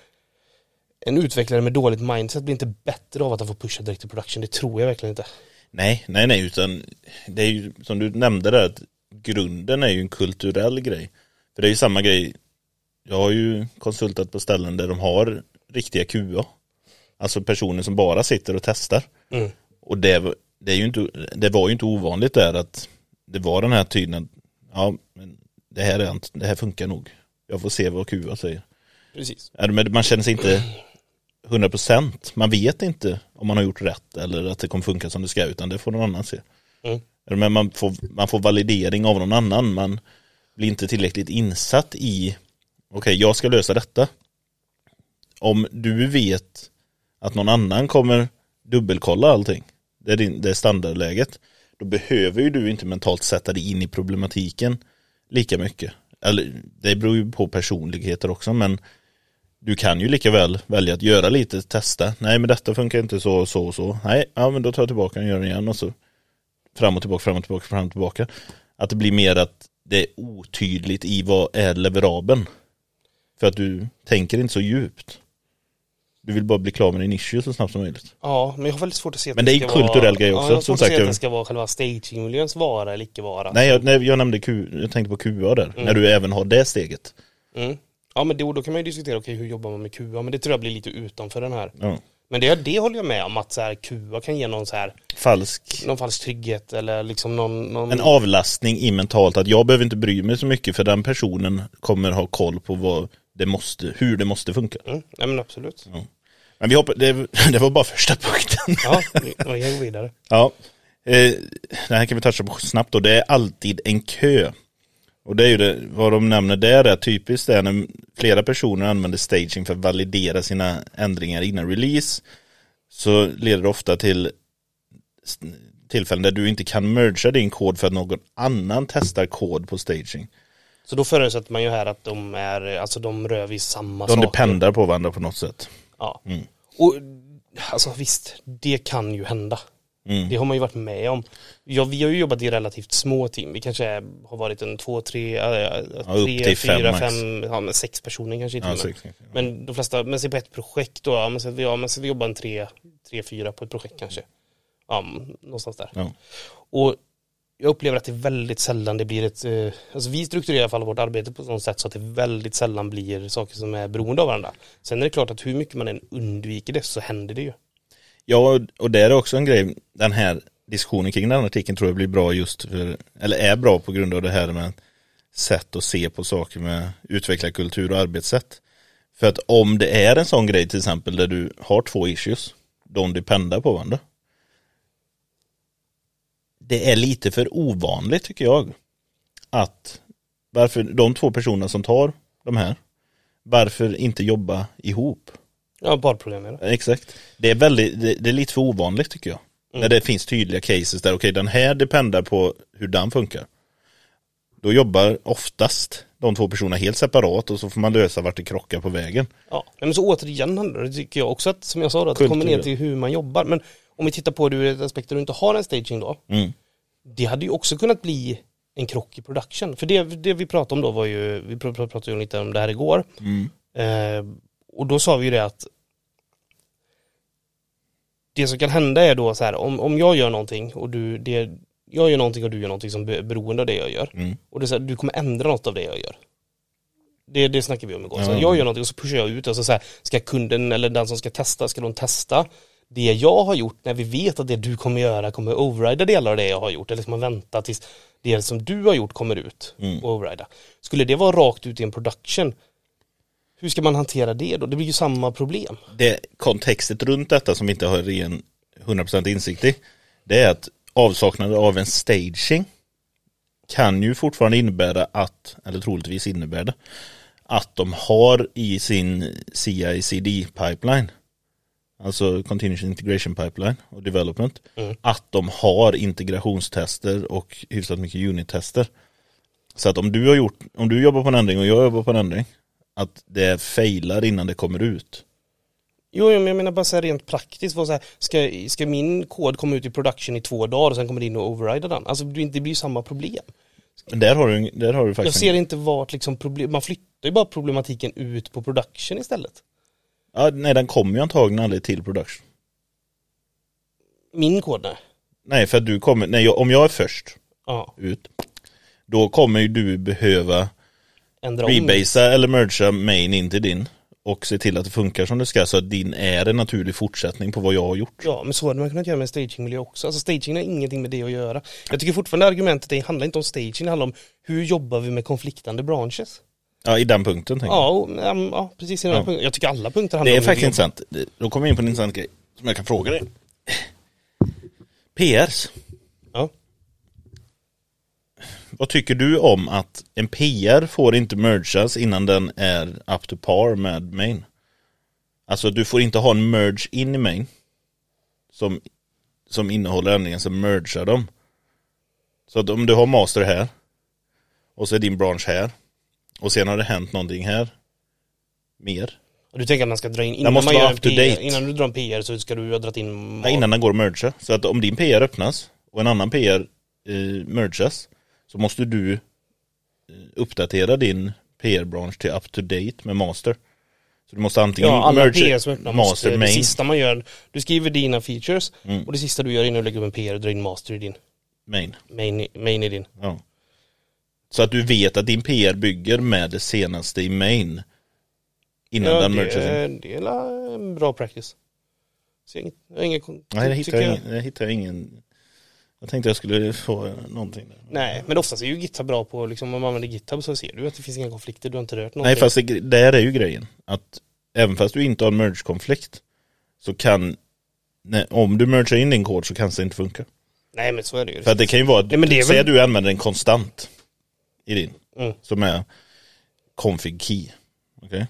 en utvecklare med dåligt mindset blir inte bättre av att den får pusha direkt till production. Det tror jag verkligen inte. Nej, nej, nej, utan det är ju som du nämnde där, att grunden är ju en kulturell grej. För det är ju samma grej, jag har ju konsultat på ställen där de har riktiga QA. Alltså personer som bara sitter och testar. Mm. Och det, det, är ju inte, det var ju inte ovanligt där att det var den här att, ja, men det här, är, inte- det här funkar nog. Jag får se vad QA säger. Precis. Man känner sig inte 100%. Man vet inte om man har gjort rätt eller att det kommer funka som det ska utan det får någon annan se. Mm. Men man får, man får validering av någon annan. Man blir inte tillräckligt insatt i okej, jag ska lösa detta. Om du vet att någon annan kommer dubbelkolla allting, det är, din, det är standardläget, då behöver ju du inte mentalt sätta dig in i problematiken lika mycket. Eller det beror ju på personligheter också, men du kan ju lika väl välja att göra lite, testa. Nej men detta funkar inte så, så och så. Nej, ja men då tar jag tillbaka och gör det igen och så fram och tillbaka, fram och tillbaka, fram och tillbaka. Att det blir mer att det är otydligt i vad är leverabeln. För att du tänker inte så djupt. Du vill bara bli klar med din issue så snabbt som möjligt. Ja, men jag har väldigt svårt att se att Men det är ju ska kulturell vara, grej också, Ja, jag har svårt att se att det ska vara själva stagingmiljöns vara eller icke vara. Nej, jag, nej, jag nämnde Q, jag tänkte på QA där. När du även har det steget. Mm. Ja men då, då kan man ju diskutera, okej hur jobbar man med QA? Men det tror jag blir lite utanför den här. Ja. Men det, det håller jag med om att så här, QA kan ge någon så här, Falsk. någon falsk trygghet eller liksom någon, någon En avlastning i mentalt att jag behöver inte bry mig så mycket för den personen kommer ha koll på vad det måste, hur det måste funka. Mm, nej men absolut. Men vi hoppar, det, [LAUGHS] det var bara första punkten. Ja, vi, vi kan gå vidare. [LAUGHS] Ja, eh, det här kan vi toucha på snabbt då. Det är alltid en kö. Och det är ju det, vad de nämner där är typiskt det är när flera personer använder staging för att validera sina ändringar innan release. Så leder det ofta till tillfällen där du inte kan mergea din kod för att någon annan testar kod på staging. Så då förutsätter man ju här att de är, alltså de rör vid samma De saker. dependar på varandra på något sätt. Ja. Mm. Och alltså visst, det kan ju hända. Mm. Det har man ju varit med om. Ja, vi har ju jobbat i relativt små team. Vi kanske är, har varit en två, tre, äh, tre till fem fyra, max. fem, ja men sex personer kanske inte. Ja, men, sex, ja. men de flesta, men se på ett projekt då, ja men så ja, men så vi jobbar en tre, tre, fyra på ett projekt kanske. Ja, någonstans där. Ja. Och jag upplever att det är väldigt sällan det blir ett, eh, alltså vi strukturerar i alla fall vårt arbete på sådant sätt så att det väldigt sällan blir saker som är beroende av varandra. Sen är det klart att hur mycket man än undviker det så händer det ju. Ja, och det är också en grej, den här diskussionen kring den här artikeln tror jag blir bra just för, eller är bra på grund av det här med sätt att se på saker med utvecklarkultur och arbetssätt. För att om det är en sån grej till exempel där du har två issues, de dependar på varandra. Det är lite för ovanligt tycker jag. Att varför de två personerna som tar de här, varför inte jobba ihop? Ja, det. Exakt. Det är väldigt, det, det är lite för ovanligt tycker jag. Mm. När det finns tydliga cases där, okej den här dependar på hur den funkar. Då jobbar oftast de två personerna helt separat och så får man lösa vart det krockar på vägen. Ja, men så återigen handlar det tycker jag också att, som jag sa då, att det kommer ner till hur man jobbar. Men om vi tittar på det ur ett aspekt där du inte har en staging då. Mm. Det hade ju också kunnat bli en krock i production. För det, det vi pratade om då var ju, vi pr- pr- pratade ju lite om det här igår. Mm. Eh, och då sa vi ju det att det som kan hända är då så här, om, om jag gör någonting och du, det, jag gör någonting och du gör någonting som är beroende av det jag gör. Mm. Och det är så här, du kommer ändra något av det jag gör. Det, det snackar vi om igår. Så Ja. jag gör någonting och så pushar jag ut och så, så här, ska kunden eller den som ska testa, ska de testa det jag har gjort när vi vet att det du kommer göra kommer overrida delar av det jag har gjort eller ska man vänta tills det som du har gjort kommer ut Mm. och overrida. Skulle det vara rakt ut i en production hur ska man hantera det då? Det blir ju samma problem. det kontextet runt detta som vi inte har ren 100% insikt i det är att avsaknaden av en staging kan ju fortfarande innebära att, eller troligtvis innebär det, att de har i sin CI-CD pipeline, alltså Continuous Integration Pipeline och Development, Mm. att de har integrationstester och hyfsat mycket unit-tester. Så att om du har gjort, om du jobbar på en ändring och jag jobbar på en ändring, att det failar innan det kommer ut. Jo, men jag menar bara så här rent praktiskt, vad så här, ska, ska min kod komma ut i production i två dagar och sen kommer det in och overrida den? Alltså det blir ju samma problem. Men där har du, där har du Jag faktiskt ser inte vart liksom problem, man flyttar ju bara problematiken ut på production istället. ja, Nej den kommer ju antagligen aldrig till production Min kod nej. Nej för att du kommer, nej jag, om jag är först Ja, ut Då kommer ju du behöva ändra om. rebasea eller mergea main in till din Och se till att det funkar som det ska så att din är en naturlig fortsättning på vad jag har gjort Ja, men så hade man kunnat göra med en stagingmiljö också. Alltså staging har ingenting med det att göra. Jag tycker fortfarande argumentet det handlar inte om staging, det handlar om hur jobbar vi med konfliktande branches? Ja i den punkten tänker Ja, och, mm, ja precis i den Ja. punkten. Jag tycker alla punkter handlar Det är om faktiskt intressant Då kommer vi in på en intressant grej Som jag kan fråga dig PRs. Vad tycker du om att en PR får inte mergas innan den är up to par med main? Alltså du får inte ha en merge in i main som, som innehåller ändringen som mergar dem. Så att om du har master här och så är din branch här och sen har det hänt någonting här mer. Och du tänker att man ska dra in, innan man gör en PR, innan du drar en PR så ska du ha dragit in Nej, innan den går att merga. Så att om din PR öppnas och en annan PR eh, mergas så måste du eh, uppdatera din PR-bransch till up to date med master. Så du måste antingen Ja, alla merge PR som öppnar måste, master det main. sista man gör, du skriver dina features Mm. och det sista du gör innan du lägger upp en PR är att dra in master i din, main. main, main i din. Ja. Så att du vet att din PR bygger med det senaste i main. Innan Ja, den det, är- det är en bra practice. Så jag, jag inget, Nej, det hittar jag, det hittar jag ingen. Jag tänkte jag skulle få någonting där. Nej, men oftast är ju GitHub bra på, liksom, om man använder GitHub så ser du att det finns inga konflikter, du har inte rört någonting. Nej fast det, där är ju grejen. Att även fast du inte har en merge-konflikt så kan, nej, om du mergar in din kod så kan det inte funka. Nej men så är det ju. För det kan ju vara, Nej, men det är väl- säg att du använder en konstant i din, Mm. som är config key. Okej?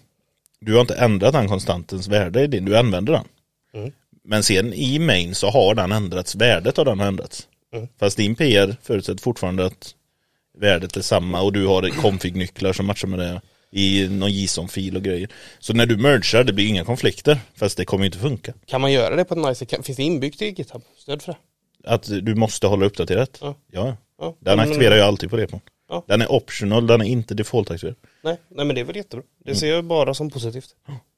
Du har inte ändrat den konstantens värde i din, du använder den. Mm. Men sen i main så har den ändrats, värdet av den har ändrats. Mm. Fast din PR förutsätter fortfarande att värdet är samma och du har config-nycklar som matchar med det i någon JSON-fil och grejer. Så när du mergar, det blir inga konflikter, fast det kommer ju inte funka. Kan man göra det på ett nice sätt? Finns det inbyggt i GitHub? Stöd för det? Att du måste hålla uppdaterat. Ja. Ja, Ja. den aktiverar jag alltid på repon. Ja. Den är optional, den är inte default-aktiverad. Nej, nej men det är väl jättebra. Det Mm. ser jag bara som positivt.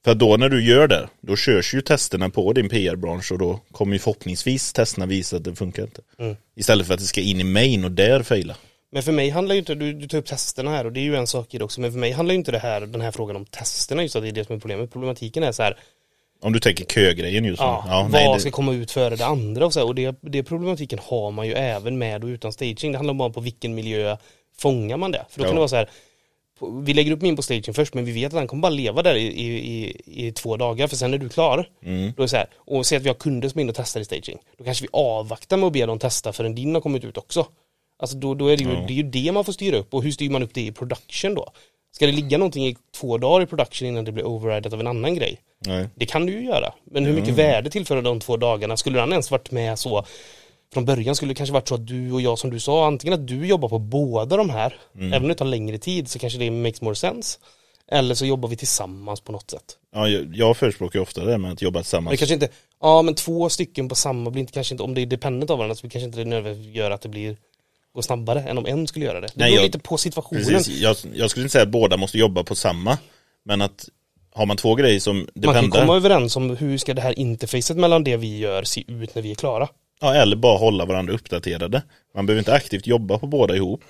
För då när du gör det, då körs ju testerna på din PR-bransch och då kommer ju förhoppningsvis testerna visa att det funkar inte. Mm. Istället för att det ska in i main och där faila. Men för mig handlar ju inte, du, du tar upp testerna här och det är ju en sak i det också, men för mig handlar ju inte det här, den här frågan om testerna just att det är det som är problemet. Problematiken är så här, Om du tänker kögrejen just nu. ja, Ja, vad nej, det, ska komma ut före det andra och så här, och det, det problematiken har man ju även med och utan staging. Det handlar bara om på vilken miljö fångar man det. För då kan Ja. det vara så här, vi lägger upp min på staging först men vi vet att den kommer bara leva där i, i, i, två dagar för sen är du klar. mm, Då är så här, och säg att vi har kunder som är inne och testar i staging. Då kanske vi avvaktar med att be dem testa förrän din har kommit ut också. Alltså då, då är det ju, Ja. det är ju det man får styra upp och hur styr man upp det i production då? Ska det ligga någonting i två dagar i production innan det blir overridat av en annan grej? Nej. Det kan du ju göra. Men hur mycket Mm. värde tillför de två dagarna? Skulle han ens varit med så från början skulle det kanske varit så att du och jag som du sa, antingen att du jobbar på båda de här, Mm. även om det tar längre tid så kanske det makes more sense. Eller så jobbar vi tillsammans på något sätt. Ja, jag, jag förespråkar ju ofta det med att jobba Men tillsammans. det kanske inte, ja men två stycken på samma blir inte kanske inte, om det är dependent av varandra så kanske inte det nödvändigtvis gör att det blir går snabbare än om en skulle göra det. Det Nej, beror jag- lite på situationen. Precis, jag, jag skulle inte säga att båda måste jobba på samma. Men att har man två grejer som Man kan dependar, komma överens om hur ska det här interfacet mellan det vi gör se ut när vi är klara. Ja, eller bara hålla varandra uppdaterade. Man behöver inte aktivt jobba på båda ihop.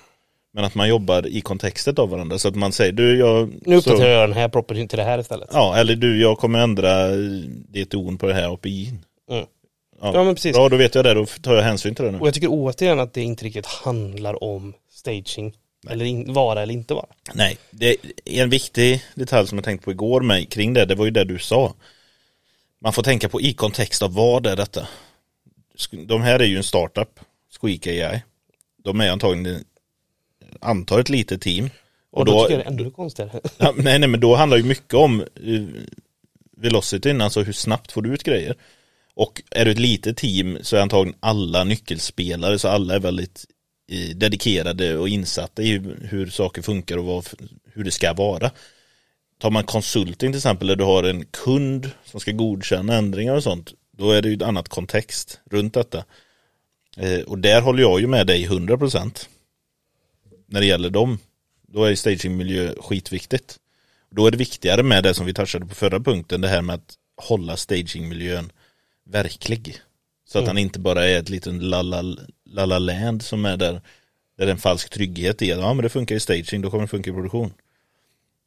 Men att man jobbar i kontextet av varandra. Så att man säger, du jag... Nu så- uppdaterar jag den här propertyn till det här istället. Ja, eller du, jag kommer ändra ord på det här API. Mm. Ja. Ja men precis. Bra, då vet jag det, då tar jag hänsyn till det nu. Och jag tycker återigen att det inte riktigt handlar om staging. Eller in, vara eller inte vara. Nej, det är en viktig detalj som jag tänkte på igår med kring det, det var ju det du sa. Man får tänka på i kontext av vad är detta? De här är ju en startup, Squeak AI. De är antagligen, antar ett litet team. Och, då, tycker jag det är ännu konstigare. [LAUGHS] Ja, nej, nej, men då handlar ju mycket om uh, velocityn, alltså hur snabbt får du ut grejer. Och är du ett litet team så är antagligen alla nyckelspelare, så alla är väldigt eh, dedikerade och insatta i hur, hur saker funkar och vad, hur det ska vara. Tar man konsulting till exempel, där du har en kund som ska godkänna ändringar och sånt, då är det ju ett annat kontext runt detta. Eh, och där håller jag ju med dig 100% när det gäller dem. Då är stagingmiljö skitviktigt. Då är det viktigare med det som vi touchade på förra punkten, det här med att hålla stagingmiljön verklig. Så att Mm. han inte bara är ett litet lalla, land som är där, där det är en falsk trygghet i ja men det funkar i staging, då kommer det funka i produktion.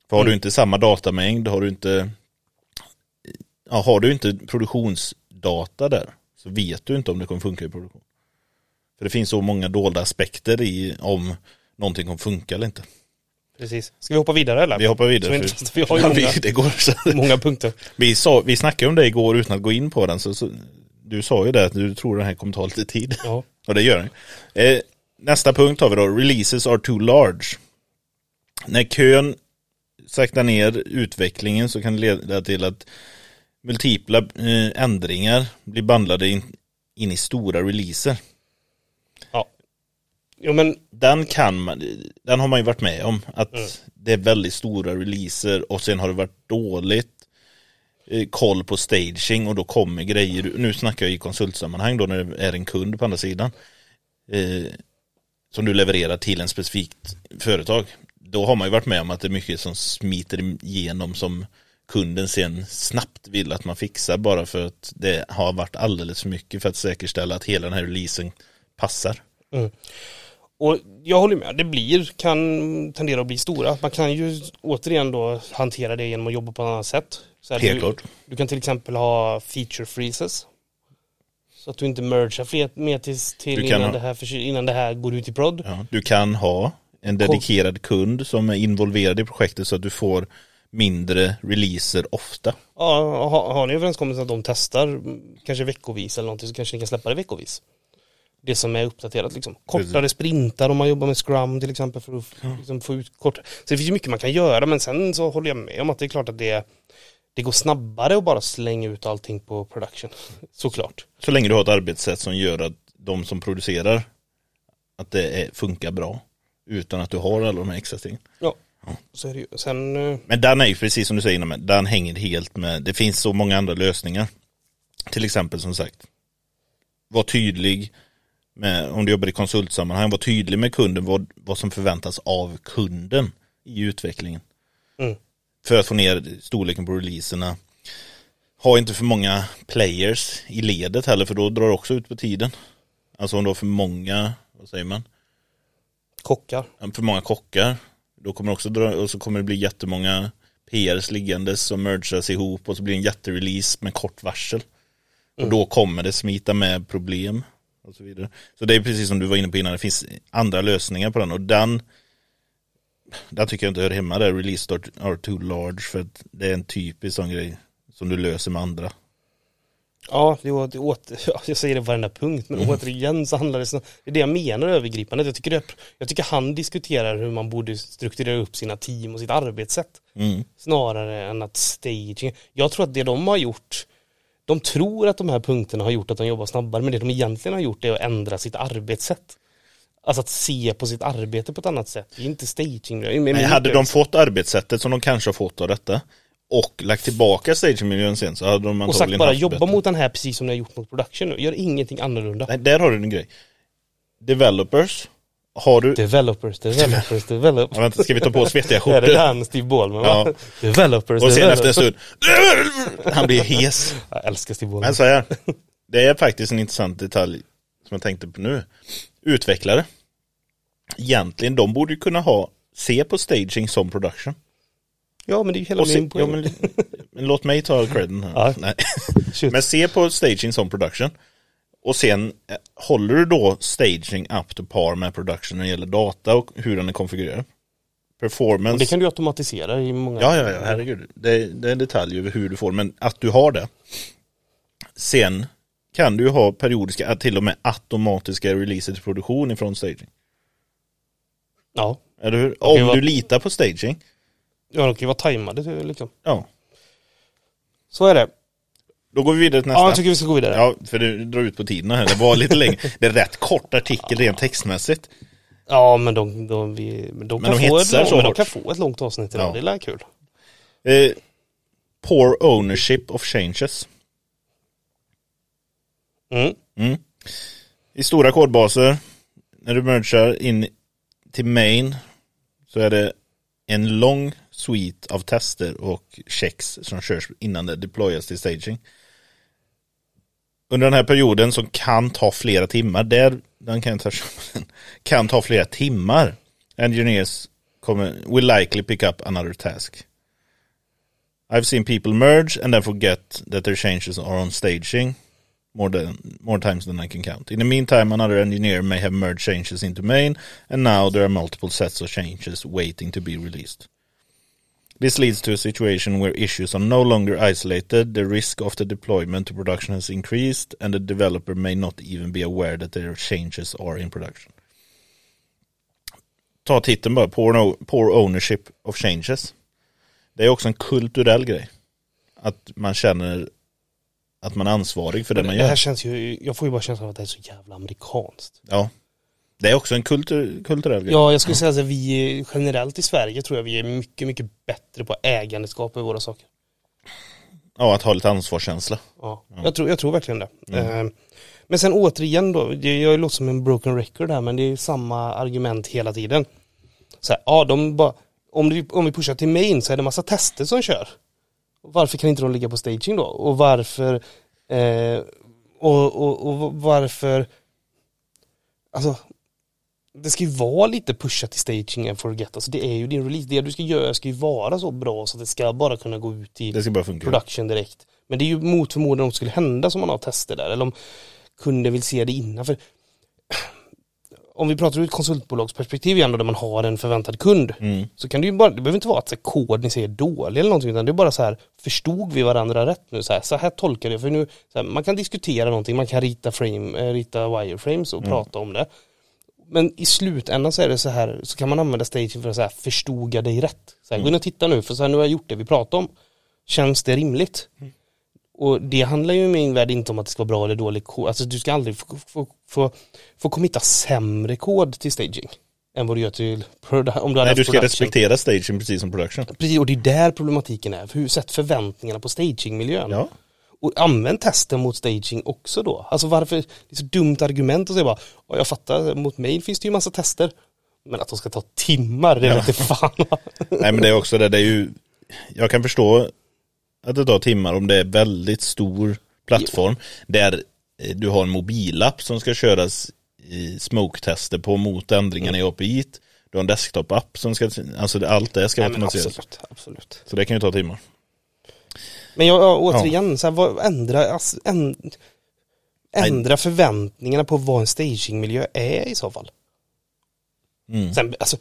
För har Mm. du inte samma datamängd, har du inte ja, har du inte produktionsdata där så vet du inte om det kommer funka i produktion. För det finns så många dolda aspekter i om någonting kommer funka eller inte. Precis. Ska vi hoppa vidare eller? Vi hoppar vidare. För- [LAUGHS] vi har ju Ja, många, vi, det går många punkter. Vi, sa, vi snackade om det igår utan att gå in på den. Så, så, du sa ju det att du tror den här kommer ta lite tid. Ja. [LAUGHS] Och det gör den. Eh, nästa punkt har vi då. Releases are too large. När kön saktar ner utvecklingen så kan det leda till att multipla eh, ändringar blir bandlade in, in i stora releaser. ja. Jo men, Den kan man, den har man ju varit med om. Att Mm. det är väldigt stora releaser och sen har det varit dåligt eh, koll på staging och då kommer grejer, nu snackar jag i konsultsammanhang då när det är en kund på andra sidan. Eh, som du levererar till en specifikt företag. Då har man ju varit med om att det är mycket som smiter igenom som kunden sen snabbt vill att man fixar bara för att det har varit alldeles för mycket för att säkerställa att hela den här releasen passar. och jag håller med, det blir, kan tendera att bli stora. Man kan ju återigen då hantera det genom att jobba på ett annat sätt. Så Helt du, klart. du kan till exempel ha feature freezes. Så att du inte mergar fler mer till, till innan, ha- det här innan det här går ut i prod. Ja, du kan ha en dedikerad kund som är involverad i projektet så att du får mindre releaser ofta. Ja, har, har ni överenskommelsen att de testar kanske veckovis eller någonting så kanske ni kan släppa det veckovis. Det som är uppdaterat liksom. Kortare sprintar om man jobbar med scrum till exempel för att liksom, få ut kort. Så det finns ju mycket man kan göra men sen så håller jag med om att det är klart att det, det går snabbare att bara slänga ut allting på production. [LAUGHS] Såklart. Så länge du har ett arbetssätt som gör att de som producerar att det är, funkar bra utan att du har alla de här extra stegen. Ja, så är det ju. Sen, eh, Men den är ju precis som du säger, men den hänger helt med, det finns så många andra lösningar. Till exempel som sagt, var tydlig med, om du jobbar i konsultsammanhang, var tydlig med kunden vad, vad som förväntas av kunden i utvecklingen. Mm. För att få ner storleken på releaserna. Ha inte för många players i ledet heller, för då drar det också ut på tiden. Alltså om du har för många, vad säger man? kockar. för många kockar. Då kommer också dra, och så kommer det bli jättemånga PRs liggandes som mergas ihop och så blir det en jätterelease med kort varsel. Och då kommer det smita med problem och så vidare. Så det är precis som du var inne på innan, det finns andra lösningar på den och den där tycker jag inte hör hemma där, release are too large för att det är en typisk sån grej som du löser med andra. Ja, det, åter, [LAUGHS] ja, jag säger det på varenda punkt, men återigen så handlar det så, det är det jag menar övergripande. Jag tycker, det, jag tycker han diskuterar hur man borde strukturera upp sina team och sitt arbetssätt. Mm. Snarare än att staging, jag tror att det de har gjort, de tror att de här punkterna har gjort att de jobbar snabbare, men det de egentligen har gjort är att ändra sitt arbetssätt. Alltså att se på sitt arbete på ett annat sätt. Det är inte staging. Men- hade de fått arbetssättet som de kanske har fått av detta och lagt tillbaka stagemiljön sen så hade de och sagt antagligen bara jobba bättre. mot den här precis som ni har gjort mot production nu. Gör ingenting annorlunda. Nej, där har du en grej. Developers, har du... Developers, developers, developers. Ja, vänta, ska vi ta på oss vettiga Är det skjortor? han Steve Ballman va? Ja. Developers, Och sen efter en developers. stund, han blir hes. Jag älskar Steve Ballman. Men så här, det är faktiskt en intressant detalj som jag tänkte på nu. Utvecklare, egentligen, de borde ju kunna ha, se på staging som production. Ja men det är ju hela Och min poäng. ja, men, men låt mig ta credden här. Ja. Nej. [LAUGHS] Men se på staging som production. Och sen eh, håller du då staging up to par med production när det gäller data och hur den är konfigurerad. Performance. Det kan du automatisera i många... Ja, ja, ja, herregud. Det, det är en detalj över hur du får, men att du har det. Sen kan du ha periodiska, till och med automatiska releaser till produktion ifrån staging. Ja. Eller hur? Om du litar på staging. Ja, de kan ju vara tajmade liksom. Ja. Så är det. Då går vi vidare till nästa. Ja, jag tycker vi ska gå vidare. Ja, för det drar ut på tiden här. Det var lite längre. [LAUGHS] Det är rätt kort artikel rent textmässigt. Ja, men de, de, vi, de, Men kan, de få ett, hetsar lång- så men de kan få ett långt avsnitt idag. Ja. Det lär kul. Eh, poor ownership of changes. Mm. Mm. I stora kodbaser, när du mergar in till main så är det en lång suite av tester och checks som körs innan det deployas till staging. Under den här perioden som kan ta flera timmar, där, den kan jag ta [LAUGHS] kan ta flera timmar. Engineers kommer, will likely pick up another task. I've seen people merge and then forget that their changes are on staging more than more times than I can count. In the meantime, another engineer may have merged changes into main, and now there are multiple sets of changes waiting to be released. This leads to a situation where issues are no longer isolated, the risk of the deployment to production has increased, and the developer may not even be aware that their changes are in production. Ta titeln bara, poor, poor ownership of changes. Det är också en kulturell grej. Att man känner att man är ansvarig för det man Det här gör. känns ju, jag får ju bara känslan av att det är så jävla amerikanskt. Ja. Det är också en kultur, kulturell grej. Ja, jag skulle säga att vi generellt i Sverige tror jag vi är mycket, mycket bättre på ägandeskap i våra saker. Ja, att ha lite ansvarskänsla. Ja, jag, tror, jag tror verkligen det. Eh, Men sen återigen då, jag låter som en broken record här men det är samma argument hela tiden. Så här, ja, de bara, om, vi, om vi pushar till main så är det massa tester som kör. Varför kan inte de ligga på staging då? Och varför eh, och, och, och varför Alltså det ska ju vara lite pusha till staging and forget. Alltså det är ju din release. Det du ska göra ska ju vara så bra så att det ska bara kunna gå ut i Det ska bara funka. production direkt. Men det är ju mot förmodan om det skulle hända som man har tester där. Eller om kunden vill se det innan. För [CLEARS THROAT] om vi pratar ur ett konsultbolagsperspektiv igen då, där man har en förväntad kund. Mm. Så kan det ju bara, det behöver inte vara att så, här, kod ni säger dålig eller någonting. Utan det är bara så här, förstod vi varandra rätt nu? Så här, så här tolkar det. För nu, här, man kan diskutera någonting, man kan rita, frame, eh, rita wireframes och prata om det. Men i slutändan så är det så här, så kan man använda staging för att så här, förstod jag dig rätt? Så här, Gå in och titta nu, för så här, nu har jag gjort det vi pratade om. Känns det rimligt? Och det handlar ju i min värld inte om att det ska vara bra eller dålig kod. Alltså du ska aldrig få, få, få, få committa sämre kod till staging. Än vad du gör till produ- om du Nej, du ska production. respektera stagen precis som production. Precis, och det är där problematiken är. Hur sätt förväntningarna på stagingmiljön. Ja. Och använd testen mot staging också då. Alltså varför, det är så dumt argument att säga bara, "Ja, jag fattar, mot mail finns det ju massa tester. Men att de ska ta timmar, det Ja. vet jag fan. [LAUGHS] Nej men det är också det, det är ju Jag kan förstå att det tar timmar om det är väldigt stor plattform där eh, du har en mobilapp som ska köras i smoke-tester på mot ändringarna i API. Du har en desktop-app som ska, alltså allt det ska automatiseras. absolut, absolut. Så det kan ju ta timmar. Men jag, jag återigen, så här, vad, ändra, alltså, änd, ändra förväntningarna på vad en stagingmiljö är i så fall. Mm. Sen, alltså,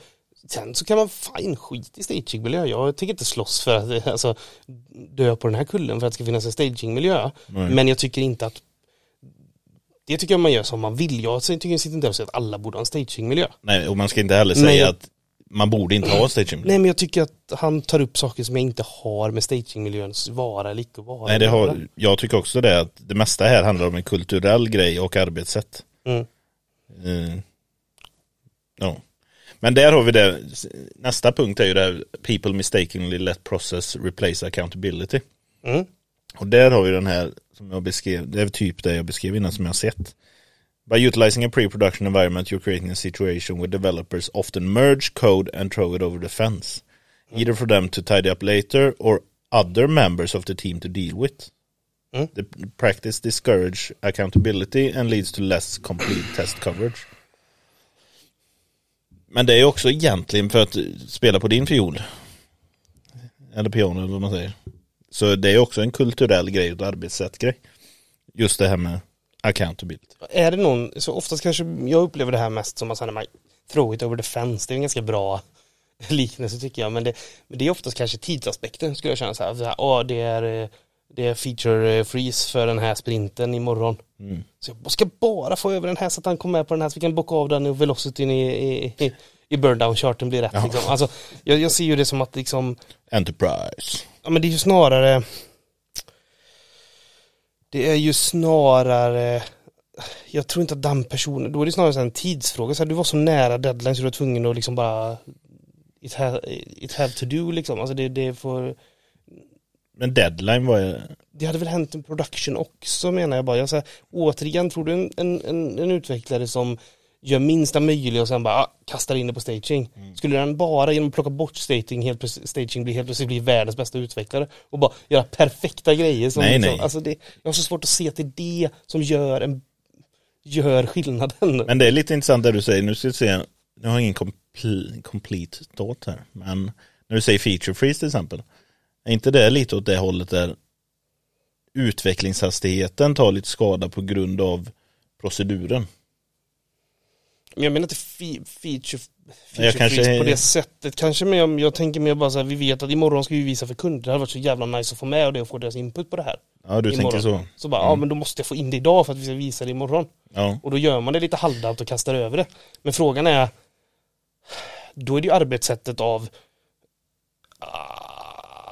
Sen så kan man fine skit i stagingmiljö. Jag tycker inte slåss för att [LAUGHS] alltså, dö på den här kullen för att det ska finnas en stagingmiljö. Nej. Men jag tycker inte att det tycker jag man gör som man vill. Jag tycker jag sitter inte och säger att alla borde ha en stagingmiljö. Nej, och man ska inte heller säga Nej, att man borde inte ha staging. Nej men jag tycker att han tar upp saker som jag inte har med stagingmiljöns vara eller icke vara. Nej, det har, jag tycker också det att det mesta här handlar om en kulturell grej och arbetssätt. Mm. Eh, ja. Men där har vi det, nästa punkt är ju det här, people mistakenly let process replace accountability. Mm. Och där har vi den här som jag beskrev, det är typ det jag beskrev innan som jag har sett. By utilizing a pre-production environment you're creating a situation where developers often merge code and throw it over the fence. Either for them to tidy up later or other members of the team to deal with. Mm. The practice discourage accountability and leads to less complete test coverage. Men det är också egentligen för att spela på din fiol. Eller piano eller vad man säger. Så det är också en kulturell grej och ett arbetssätt-grej. Just det här med accountability. Är det någon, så oftast kanske jag upplever det här mest som att säga, man throw it over the fence, det är en ganska bra [LAUGHS] liknelse tycker jag, men det, men det är oftast kanske tidsaspekten skulle jag känna så här, så här åh, det är det är feature eh, freeze för den här sprinten imorgon. Mm. Så jag ska bara få över den här så att han kommer med på den här så vi kan bocka av den och velocityn i, i, i, i burndown-charten blir rätt. Ja. Liksom. Alltså, jag, jag ser ju det som att liksom, Enterprise. ja men det är ju snarare Det är ju snarare Jag tror inte att den personen, då är det snarare så här en tidsfråga, så här, du var så nära deadline så du var tvungen att liksom bara It, ha, it have to do liksom, alltså det, det får Men deadline var ju... Det hade väl hänt en production också menar jag bara. Jag säger, återigen, tror du en, en, en, en utvecklare som gör minsta möjliga och sen bara ah, kastar in det på staging. Mm. Skulle den bara genom att plocka bort staging helt, staging bli helt plötsligt bli världens bästa utvecklare och bara göra perfekta grejer. Som Nej, liksom, nej. Alltså det, jag har så svårt att se att det är det som gör, en, gör skillnaden. Men det är lite intressant det du säger. Nu ska vi se. Nu har jag ingen kompl- complete thought här. Men när du säger feature freeze till exempel. Är inte det lite åt det hållet där utvecklingshastigheten tar lite skada på grund av proceduren? Men jag menar inte fi, feature, feature kanske- på det sättet kanske men jag, jag tänker mer bara så här, vi vet att imorgon ska vi visa för kunder, det hade varit så jävla nice att få med det och få deras input på det här. Ja, du Imorgon. tänker så. Så bara, ja men då måste jag få in det idag för att vi ska visa det imorgon. Ja. Och då gör man det lite halvdant och kastar över det. Men frågan är, då är det ju arbetssättet av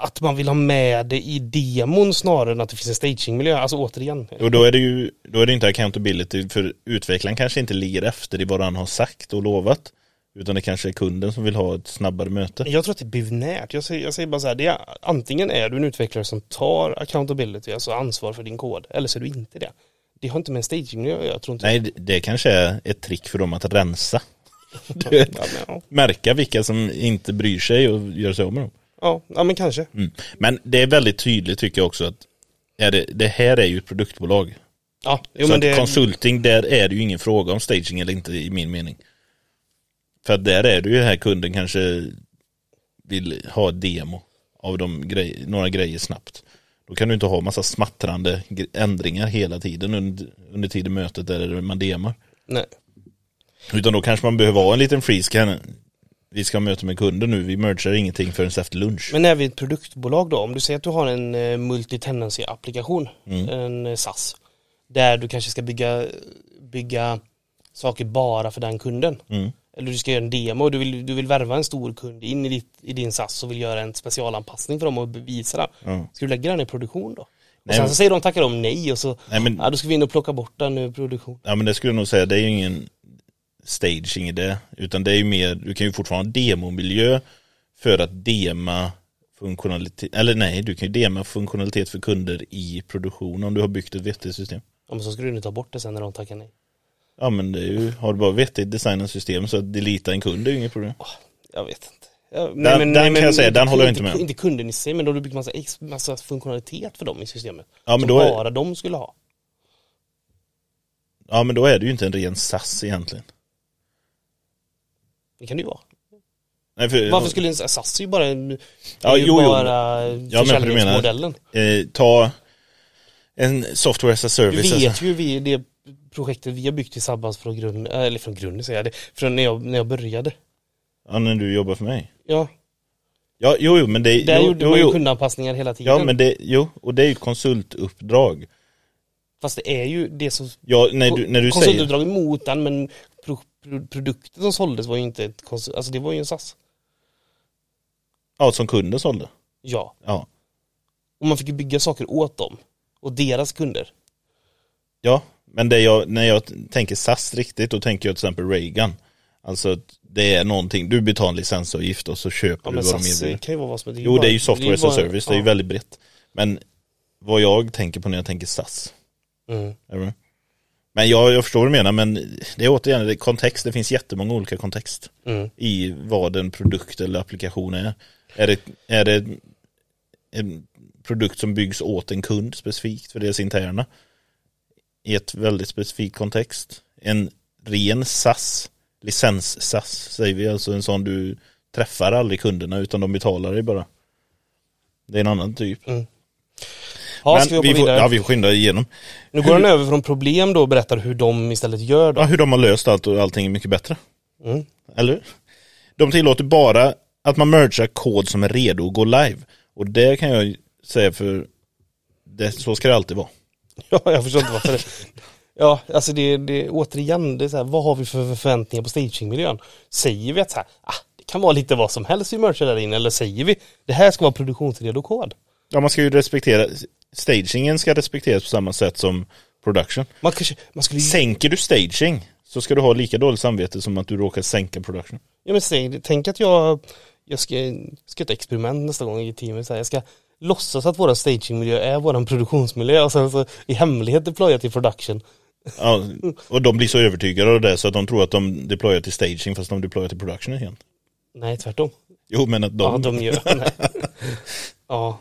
att man vill ha med det i demon snarare än att det finns en stagingmiljö. Alltså återigen. Och då är det ju då är det inte accountability för utvecklaren kanske inte ligger efter i vad han har sagt och lovat. Utan det kanske är kunden som vill ha ett snabbare möte. Jag tror att det är binärt. Jag säger, jag säger bara så här, det är, antingen är du en utvecklare som tar accountability, alltså ansvar för din kod, eller så är du inte det. Det har inte med en stagingmiljö att göra, jag tror inte Nej, det- det kanske är ett trick för dem att rensa. [LAUGHS] Vet. Märka vilka som inte bryr sig och gör sig av med dem. Ja, ja, men kanske. Mm. Men det är väldigt tydligt tycker jag också att är det, det här är ju ett produktbolag. Ja, jo, så men det, konsulting, där är det ju ingen fråga om staging eller inte i min mening. För där är det ju här kunden kanske vill ha ett demo av de grej, några grejer snabbt. Då kan du inte ha massa smattrande ändringar hela tiden under, under tiden mötet där man demar. nej. Utan då kanske man behöver ha en liten freeze. Vi ska ha möte med kunden nu, vi mergar ingenting förrän efter lunch. Men är vi ett produktbolag då? Om du säger att du har en eh, multi-tenancy-applikation, Mm. en eh, SaaS, där du kanske ska bygga, bygga saker bara för den kunden. Mm. Eller du ska göra en demo och du vill, du vill värva en stor kund in i, ditt, i din SAS och vill göra en specialanpassning för dem och bevisa det. Ja. Ska du lägga den i produktion då? Och Nej, sen så säger de tackar de nej och så, Nej men, ja då ska vi in och plocka bort den ur produktion. ja, men det skulle jag nog säga, det är ju ingen staging i det. Utan det är ju mer, du kan ju fortfarande ha demomiljö för att dema funktionalitet, eller nej, du kan ju dema funktionalitet för kunder i produktion om du har byggt ett vettigt system. Ja men så ska du nu ta bort det sen när de tackar nej. Ja men det är ju, har du bara vettigt designat system så att delita en kund är ju inget problem. Jag vet inte. Ja, Den- den kan jag säga, den håller jag inte med. Inte kunden i sig, men då har du byggt massa, massa funktionalitet för dem i systemet. Ja men som då är, bara de skulle ha. ja men då är det ju inte en ren SAS egentligen. Det kan det ju vara. Nej, för, Varför skulle en SAS är ju bara en, Ja, ju jo, jo. bara men vad du menar. försäljningsmodellen. eh, ta en software as a Du service. vet alltså. ju vi, det projektet vi har byggt tillsammans från grund, eller från grunden säger jag det, från när jag, när jag började. Ja, när du jobbar för mig. Ja, Ja, jo, jo, men det... där jo, gjorde jo, man ju jo. kundanpassningar hela tiden. Ja, men det, jo, och det är ju ett konsultuppdrag. Fast det är ju det som Ja, när du, när du säger... konsultuppdraget mot den men produkten som såldes var ju inte ett konsult, alltså det var ju en SAS. Ja, som kunden sålde. Ja. Ja. Och man fick ju bygga saker åt dem. Och deras kunder. Ja, men jag, när jag tänker SAS riktigt, då tänker jag till exempel Reagan. Alltså det är någonting, du betalar en licensavgift och så köper Ja du vad de SAS erbjuder. kan ju vara vad som helst. Jo det är ju software as a service, det är ju väldigt brett. Men vad jag tänker på när jag tänker SAS. Mm. Men jag, jag förstår vad du menar, men det är återigen det är kontext, det finns jättemånga olika kontext Mm. i vad en produkt eller applikation är. Är det, är det en produkt som byggs åt en kund specifikt för deras interna? I ett väldigt specifikt kontext. En ren SAS, licens-SAS säger vi, alltså en sån du träffar aldrig kunderna utan de betalar dig bara. Det är en annan typ. Ja, Men vi vi får, ja, vi får skynda igenom. Nu går han över från problem då och berättar hur de istället gör då. Ja, hur de har löst allt och allting mycket bättre. Mm. Eller hur? De tillåter bara att man mergar kod som är redo att gå live. Och det kan jag säga för det, så ska det alltid vara. [LAUGHS] Ja, jag förstår inte varför det. Ja, alltså det, det återigen, det är så här, vad har vi för förväntningar på stagingmiljön? Säger vi att så här, ah, det kan vara lite vad som helst vi merchar där inne, eller säger vi, det här ska vara produktionsredo kod? Ja, man ska ju respektera, stagingen ska respekteras på samma sätt som production. Man, kanske, man skulle Sänker du staging så ska du ha lika dåligt samvete som att du råkar sänka production. ja men säg, tänk att jag, jag ska, ska ett experiment nästa gång i teamet, så här, jag ska låtsas att våran stagingmiljö är våran produktionsmiljö och sen så i hemlighet deploya till production. Ja, och de blir så övertygade av det så att de tror att de deployar till staging fast de deployar till production igen. Nej, tvärtom. Jo men att de... Ja, de gör, [LAUGHS] nej. Ja.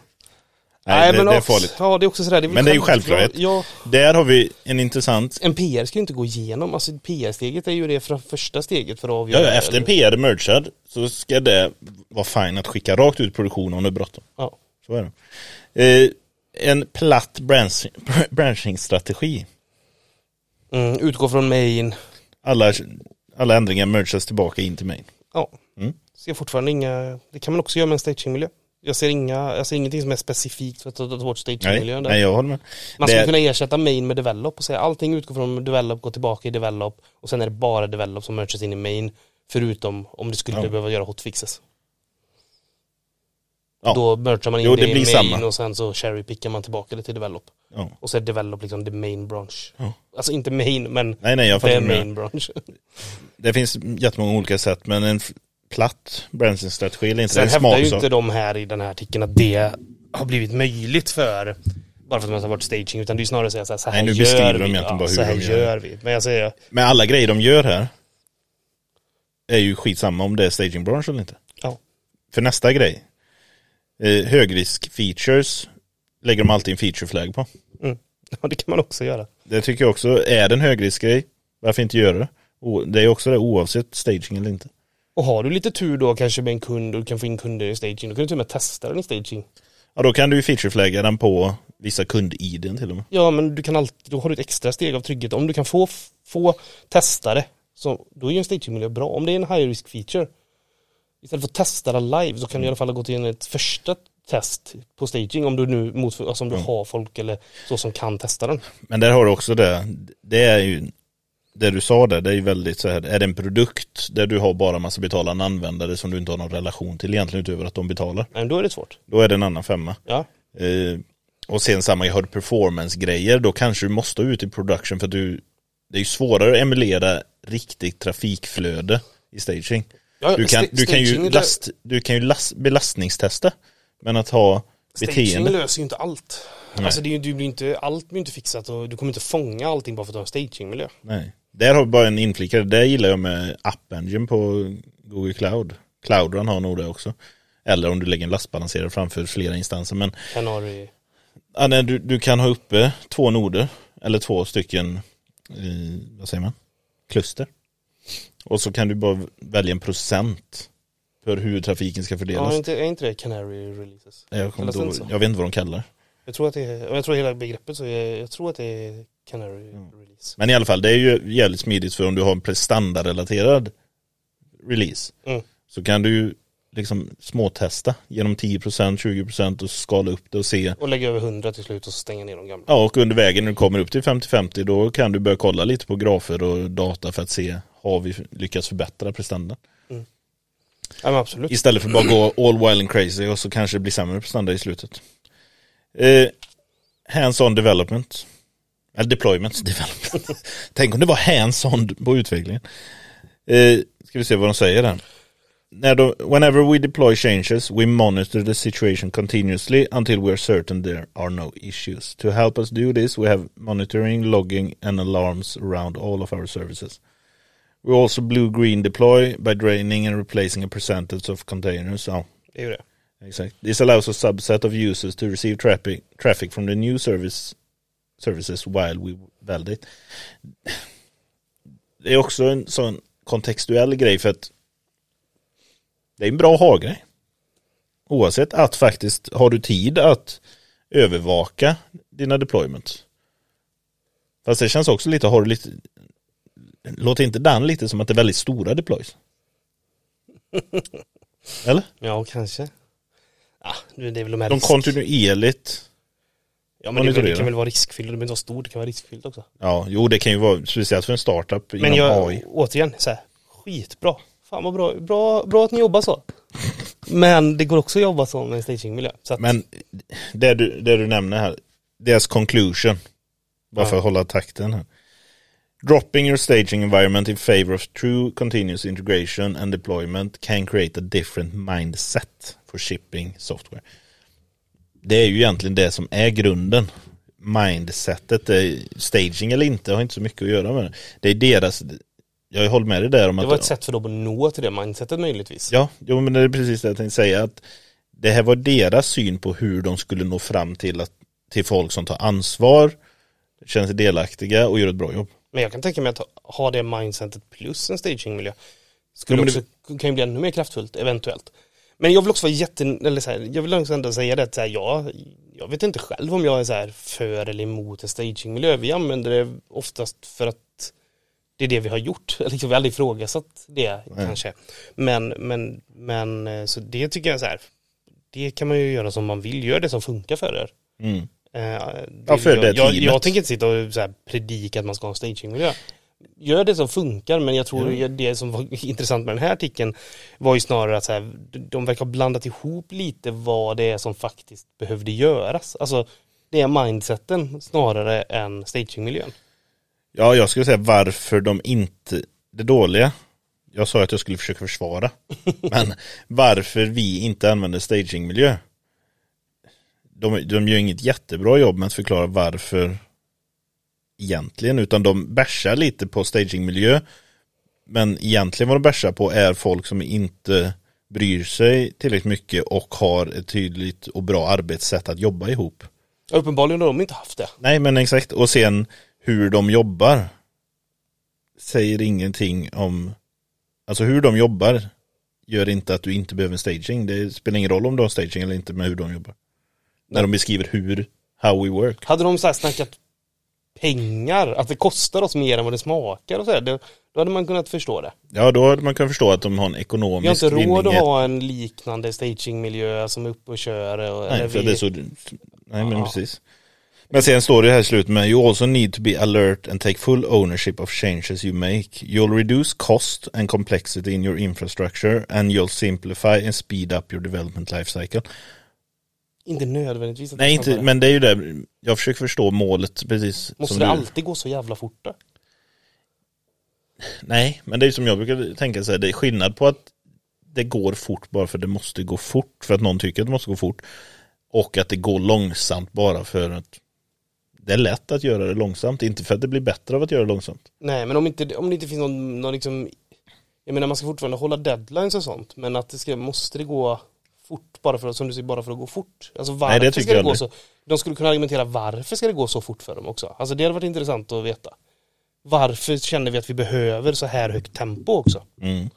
Nej, det, det är farligt. Ja, det är också sådär. Det är Men det är ju självklart. självklarhet. Ja, Där har vi en intressant en PR ska ju inte gå igenom. Alltså PR-steget är ju det för första steget för att avgöra. ja, efter en PR är mergad så ska det vara fine att skicka rakt ut produktion om det är bråttom. Ja. Så är det. Eh, en platt branch, [LAUGHS] branching-strategi. Mm, utgå från main. Alla, alla ändringar mergas tillbaka in till main. Ja. Mm. Ser fortfarande inga, det kan man också göra med en stagingmiljö. Jag ser inga, jag ser ingenting som är specifikt för att ta bort Nej, stagingmiljön. där. nej, jag håller med. Man skulle Det- kunna ersätta main med develop och säga allting utgår från develop, går tillbaka i develop och sen är det bara develop som mergas in i main. Förutom om det skulle Ja. behöva göra hotfixes. Ja. Då mergar man in Jo, det, det i main samma. och sen så cherrypickar man tillbaka det till develop. Ja. Och så är develop liksom the main branch. Ja. Alltså inte main men Nej, nej, jag det är du main branch. Det finns jättemånga olika sätt, men en platt branching-strategi eller inte, Sen en hävdar ju inte de här i den här artikeln att det har blivit möjligt för bara för att man har varit staging utan det är snarare att säga så här, så här Nej, nu gör vi. de egentligen bara hur så här de gör. gör vi. Men jag säger, Men alla grejer de gör här är ju skitsamma om det är staging branch eller inte. ja. För nästa grej, eh, högrisk features lägger de alltid en feature flag på. Mm. [LAUGHS] ja, det kan man också göra. Det tycker jag också, är det en högriskgrej, varför inte göra det? Det är också det oavsett staging eller inte. Och har du lite tur då kanske med en kund och du kan få in kunder i staging, då kan du till och med testa den i staging. Ja då kan du ju featureflagga den på vissa kund-iden till och med. Ja men du kan alltid, då har du ett extra steg av trygghet. Om du kan få, få testare, så, då är ju en stagingmiljö bra. Om det är en high risk feature, istället för att testa den live så kan du i alla fall gå till ett första test på staging om du nu mot, alltså om du Mm. har folk eller så som kan testa den. Men där har du också det, det är ju det du sa där, det är ju väldigt så här, är det en produkt där du har bara massa betalande användare som du inte har någon relation till egentligen utöver att de betalar. Men då är det svårt. Då är det en annan femma. Ja. Eh, och sen samma, jag har performance-grejer, då kanske du måste ut i production för att du, det är ju svårare att emulera riktigt trafikflöde i staging. ja Du kan, sta- du kan ju, staging last, du kan ju last, belastningstesta, men att ha Staging beteende. löser ju inte allt. Nej. Alltså det du blir inte, allt blir inte fixat och du kommer inte fånga allting bara för att du har en stagingmiljö. Nej. Där har vi bara en inflikare, det gillar jag med App Engine på Google Cloud. Cloudrun har nog det också. Eller om du lägger en lastbalanserare framför flera instanser. Men Canary. ja, nej, du, du kan ha uppe två noder, eller två stycken, eh, vad säger man, kluster. Och så kan du bara välja en procent för hur trafiken ska Ja, fördelas. är inte, är inte det Canary releases? jag, kommer så? jag vet inte vad de kallar. Jag tror att det är, jag tror hela begreppet så är, jag tror att det är Canary release. Men i alla fall, det är ju jävligt smidigt för om du har en standardrelaterad release. Mm. så kan du liksom småtesta genom 10%, 20% och skala upp det och se. Och lägga över 100 till slut och stänga ner de gamla. Ja, och under vägen när du kommer upp till 50-50 då kan du börja kolla lite på grafer och data för att se har vi lyckats förbättra prestandan. Ja men absolut. Istället för att bara gå all wild and crazy och så kanske det blir sämre prestanda i slutet. Eh, hands-on development. Eller deployment development. [LAUGHS] Tänk om det var hands-on på utvecklingen. Eh, ska vi se vad de säger där. När de, whenever we deploy changes, we monitor the situation continuously until we are certain there are no issues. To help us do this, we have monitoring, logging and alarms around all of our services. We also blue-green deploy by draining and replacing a percentage of containers. Ja, Det är ju det. Exakt. This allows a subset of users to receive traffic, traffic from the new service services while we validate. Det är också en sån kontextuell grej för att det är en bra ha-grej. Oavsett att faktiskt har du tid att övervaka dina deployments. Fast det känns också lite, har du lite Låter inte den lite som att det är väldigt stora deploys? [LAUGHS] Eller? Ja, kanske. Ja, det är väl de här De kontinuerligt Ja men det, det kan väl vara riskfyllt, det behöver inte vara stort, det kan vara riskfyllt också. Ja, jo det kan ju vara speciellt för en startup inom Men jag, AI. återigen, så här, skitbra. Fan vad bra, bra, bra att ni jobbar så. Men det går också att jobba så med en stagingmiljö. Så att, Men det du, det du nämner här, deras conclusion, bara Ja. för att hålla takten här. Dropping your staging environment in favor of true continuous integration and deployment can create a different mindset for shipping software. Det är ju egentligen det som är grunden. Mindsetet, det är, staging eller inte har inte så mycket att göra med det. Det är deras, jag håller med dig där om det att var ett sätt för dem att nå till det mindsetet möjligtvis. Ja, jo, men det är precis det jag tänkte säga. Att det här var deras syn på hur de skulle nå fram till, att, till folk som tar ansvar, känner sig delaktiga och gör ett bra jobb. Men jag kan tänka mig att ha- det mindsetet plus en stagingmiljö skulle Jo, också, kan ju bli ännu mer kraftfullt eventuellt. Men jag vill också vara jätte, eller så här, jag vill också ändå säga det att så här, jag, jag vet inte själv om jag är så här för eller emot en stagingmiljö. Vi använder det oftast för att det är det vi har gjort. Eller [LAUGHS] liksom, vi har aldrig ifrågasatt det Nej. kanske. Men, men, men eh, så det tycker jag så här, det kan man ju göra som man vill, gör det som funkar för er. Mm. Eh, Ja, för jag, det jag, jag tänker inte sitta och så predika att man ska ha en stagingmiljö. Gör det som funkar, men jag tror Ja. det som var [LAUGHS] intressant med den här artikeln var ju snarare att så här, de verkar ha blandat ihop lite vad det är som faktiskt behövde göras. Alltså det är mindseten snarare än stagingmiljön. Ja, jag skulle säga varför de inte, det dåliga, jag sa att jag skulle försöka försvara, [LAUGHS] men varför vi inte använder stagingmiljö. De, de gör inget jättebra jobb med att förklara varför egentligen, utan de bärsar lite på stagingmiljö. Men egentligen vad de bärsar på är folk som inte bryr sig tillräckligt mycket och har ett tydligt och bra arbetssätt att jobba ihop. Uppenbarligen har de inte haft det. Nej men exakt, och sen hur de jobbar säger ingenting om, alltså hur de jobbar gör inte att du inte behöver en staging. Det spelar ingen roll om du har staging eller inte med hur de jobbar. När de beskriver hur, how we work. Hade de så här snackat pengar, att det kostar oss mer än vad det smakar och så här, det, då hade man kunnat förstå det. Ja då hade man kunnat förstå att de har en Vi har ekonomisk inte råd att vinning. ha en liknande stagingmiljö som är uppe och kör. Och, Nej, eller för vi, det är så, nej men Ja. precis. Men sen står det här i slutet med You also need to be alert and take full ownership of changes you make. You'll reduce cost and complexity in your infrastructure and you'll simplify and speed up your development life cycle. Inte nödvändigtvis. Nej inte, men det är ju det, jag försöker förstå målet precis Måste som det du. alltid gå så jävla fort då? Nej, men det är ju som jag brukar tänka så här, det är skillnad på att det går fort bara för att det måste gå fort, för att någon tycker att det måste gå fort. Och att det går långsamt bara för att det är lätt att göra det långsamt, inte för att det blir bättre av att göra det långsamt. Nej men om, inte, om det inte finns någon, någon liksom Jag menar man ska fortfarande hålla deadlines och sånt men att det ska, måste det gå fort bara för som du säger, bara för att gå fort? Alltså varför det tycker ska det jag gå aldrig. så? De skulle kunna argumentera varför ska det gå så fort för dem också? Alltså det hade varit intressant att veta. Varför känner vi att vi behöver så här högt tempo också? Mm.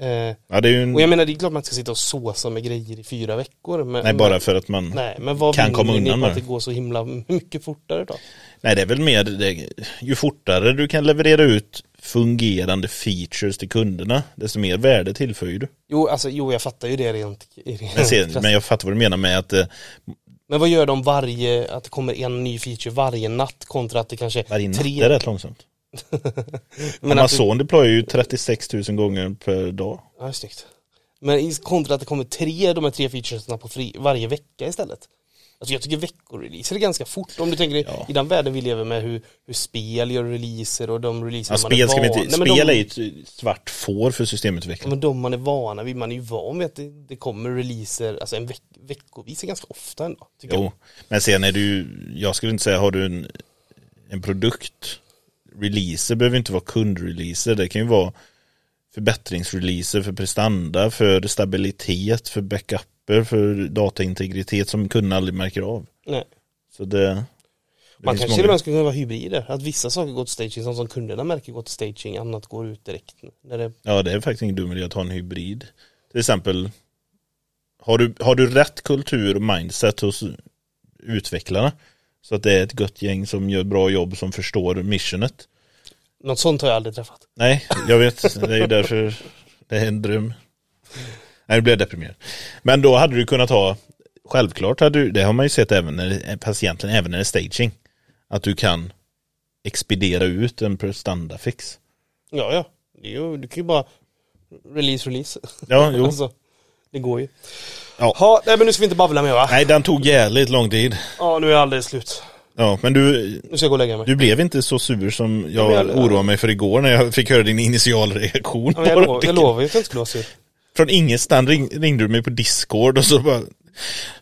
Eh, Ja, det är en, och jag menar det är klart man ska sitta och såsa med grejer i fyra veckor. Men, nej, bara för att man, nej. Nej, men vad kan komma undan med att det går så himla [LAUGHS] mycket fortare då? det är väl mer, det, ju fortare du kan leverera ut fungerande features till kunderna, desto mer värde tillför du. Jo, alltså, jo jag fattar ju det rent, rent Men, sen, men jag fattar vad du menar med att eh, Men vad gör de varje, att det kommer en ny feature varje natt kontra att det kanske varje natt tre är rätt långsamt. [LAUGHS] men Amazon deployar ju 36 000 gånger per dag. det, ja, snyggt. Men kontra att det kommer tre, de här tre featuresna på fri, varje vecka istället. Alltså jag tycker veckoreleaser är ganska fort om du tänker Ja. i den världen vi lever med hur, hur spel gör releaser och de releaser Ja, man spel är van- inte, Nej, men spel de, är ju ett svart får för Ja, systemutvecklare. men de man är vana vid, man är ju van vid att det, det kommer releaser, alltså en veck, veckovis är ganska ofta ändå. Tycker jag. Jo, men sen är ju, jag skulle inte säga, har du en, en produkt, releaser behöver inte vara kundreleaser, det kan ju vara förbättringsreleaser för prestanda, för stabilitet, för backuper, för dataintegritet som kunden aldrig märker av. Nej. Så det, det Man kanske till och med skulle kunna vara hybrider, att vissa saker går till staging, sånt som kunderna märker går till staging, annat går ut direkt. När det, Ja, det är faktiskt ingen dum idé att ha en hybrid. Till exempel, har du, har du rätt kultur och mindset hos utvecklarna, så att det är ett gött gäng som gör bra jobb som förstår missionet. något sånt har jag aldrig träffat. Nej, jag vet, det är därför det är en dröm. Nej, det blev deprimerad. Men då hade du kunnat ha, självklart hade du, det har man ju sett även när är patienten, även när det är staging, att du kan expedera ut en prestandafix. Ja, ja. Det är ju, du kan ju bara release, release. Ja, jo. [LAUGHS] Alltså, det går ju. Ja. Ha, nej men nu ska vi inte babbla mer va? Nej, den tog jävligt lång tid. Ja, nu är alldeles slut. Ja, men du, Nu ska jag gå och lägga mig. du blev inte så sur som jag Jag oroade mig för igår när jag fick höra din initialreaktion. Ja, jag, lov, jag lovar ju att jag inte skulle vara sur. Från ingenstans ring, ringde du mig på Discord och så bara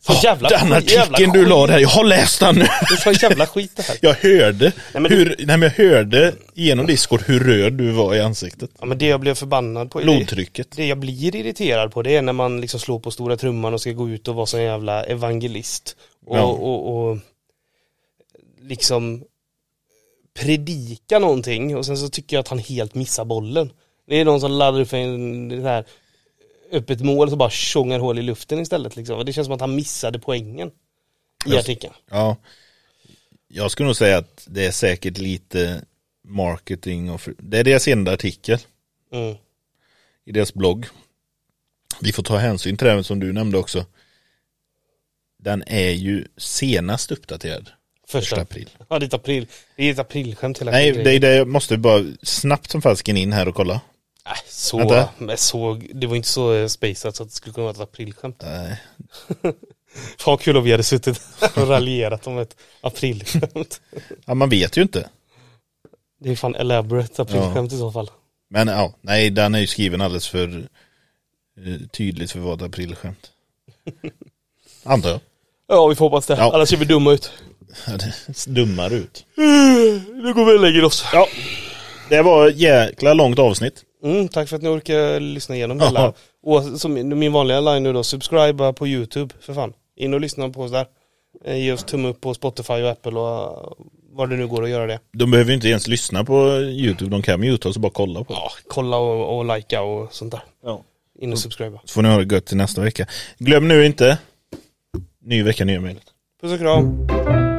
Så jävla Den artikeln jävla du la där, jag har läst den nu. Det är så jävla skit det här. [LAUGHS] Jag hörde, Nej, men hur, nej, men jag hörde genom Discord hur röd du var i ansiktet. Ja men det jag blev förbannad på. Det, Blodtrycket. det jag blir irriterad på det är när man liksom slår på stora trumman och ska gå ut och vara sån jävla evangelist. Och, Ja. och, och liksom predika någonting och sen så tycker jag att han helt missar bollen. Det är någon som laddar upp för en det här öppet mål så bara tjongar hål i luften istället liksom. Det känns som att han missade poängen i Just- artikeln. Ja. Jag skulle nog säga att det är säkert lite marketing och det är deras enda artikel Mm. i deras blogg. Vi får ta hänsyn till det som du nämnde också. Den är ju senast uppdaterad. Första Första. april. Ja det är ett april. Det är ett aprilskämt hela Nej, det det måste bara snabbt som fasken in här och kolla. Nej, så, men så, det var inte så eh, spaceat så att det skulle kunna vara ett aprilskämt. Nej. [LAUGHS] Fan vad kul om vi hade suttit [LAUGHS] och raljerat om ett aprilskämt. Ja, man vet ju inte. Det är fan elaborate aprilskämt i så fall. Men ja, nej, den är ju skriven alldeles för eh, tydligt för vara ett aprilskämt. [LAUGHS] Antar jag. Ja vi får hoppas det, Ja. annars ser vi dumma ut. Ja, dummare ut. Nu går vi och lägger oss. Ja, det var ett jäkla långt avsnitt. Mm, tack för att ni orkar lyssna igenom hela. [LAUGHS] Och som min vanliga line nu då, subscriba på YouTube för fan. In och lyssna på oss där. Eh, Ge oss tumme upp på Spotify och Apple och uh, var det nu går att göra det. De behöver ju inte ens lyssna på YouTube, de kan muta och så bara kolla på det. Ja, kolla och, och likea och sånt där. Ja. In och subscriba. Så får ni ha det gött till nästa vecka. Glöm nu inte, ny vecka, nya möjligheter. Puss och kram.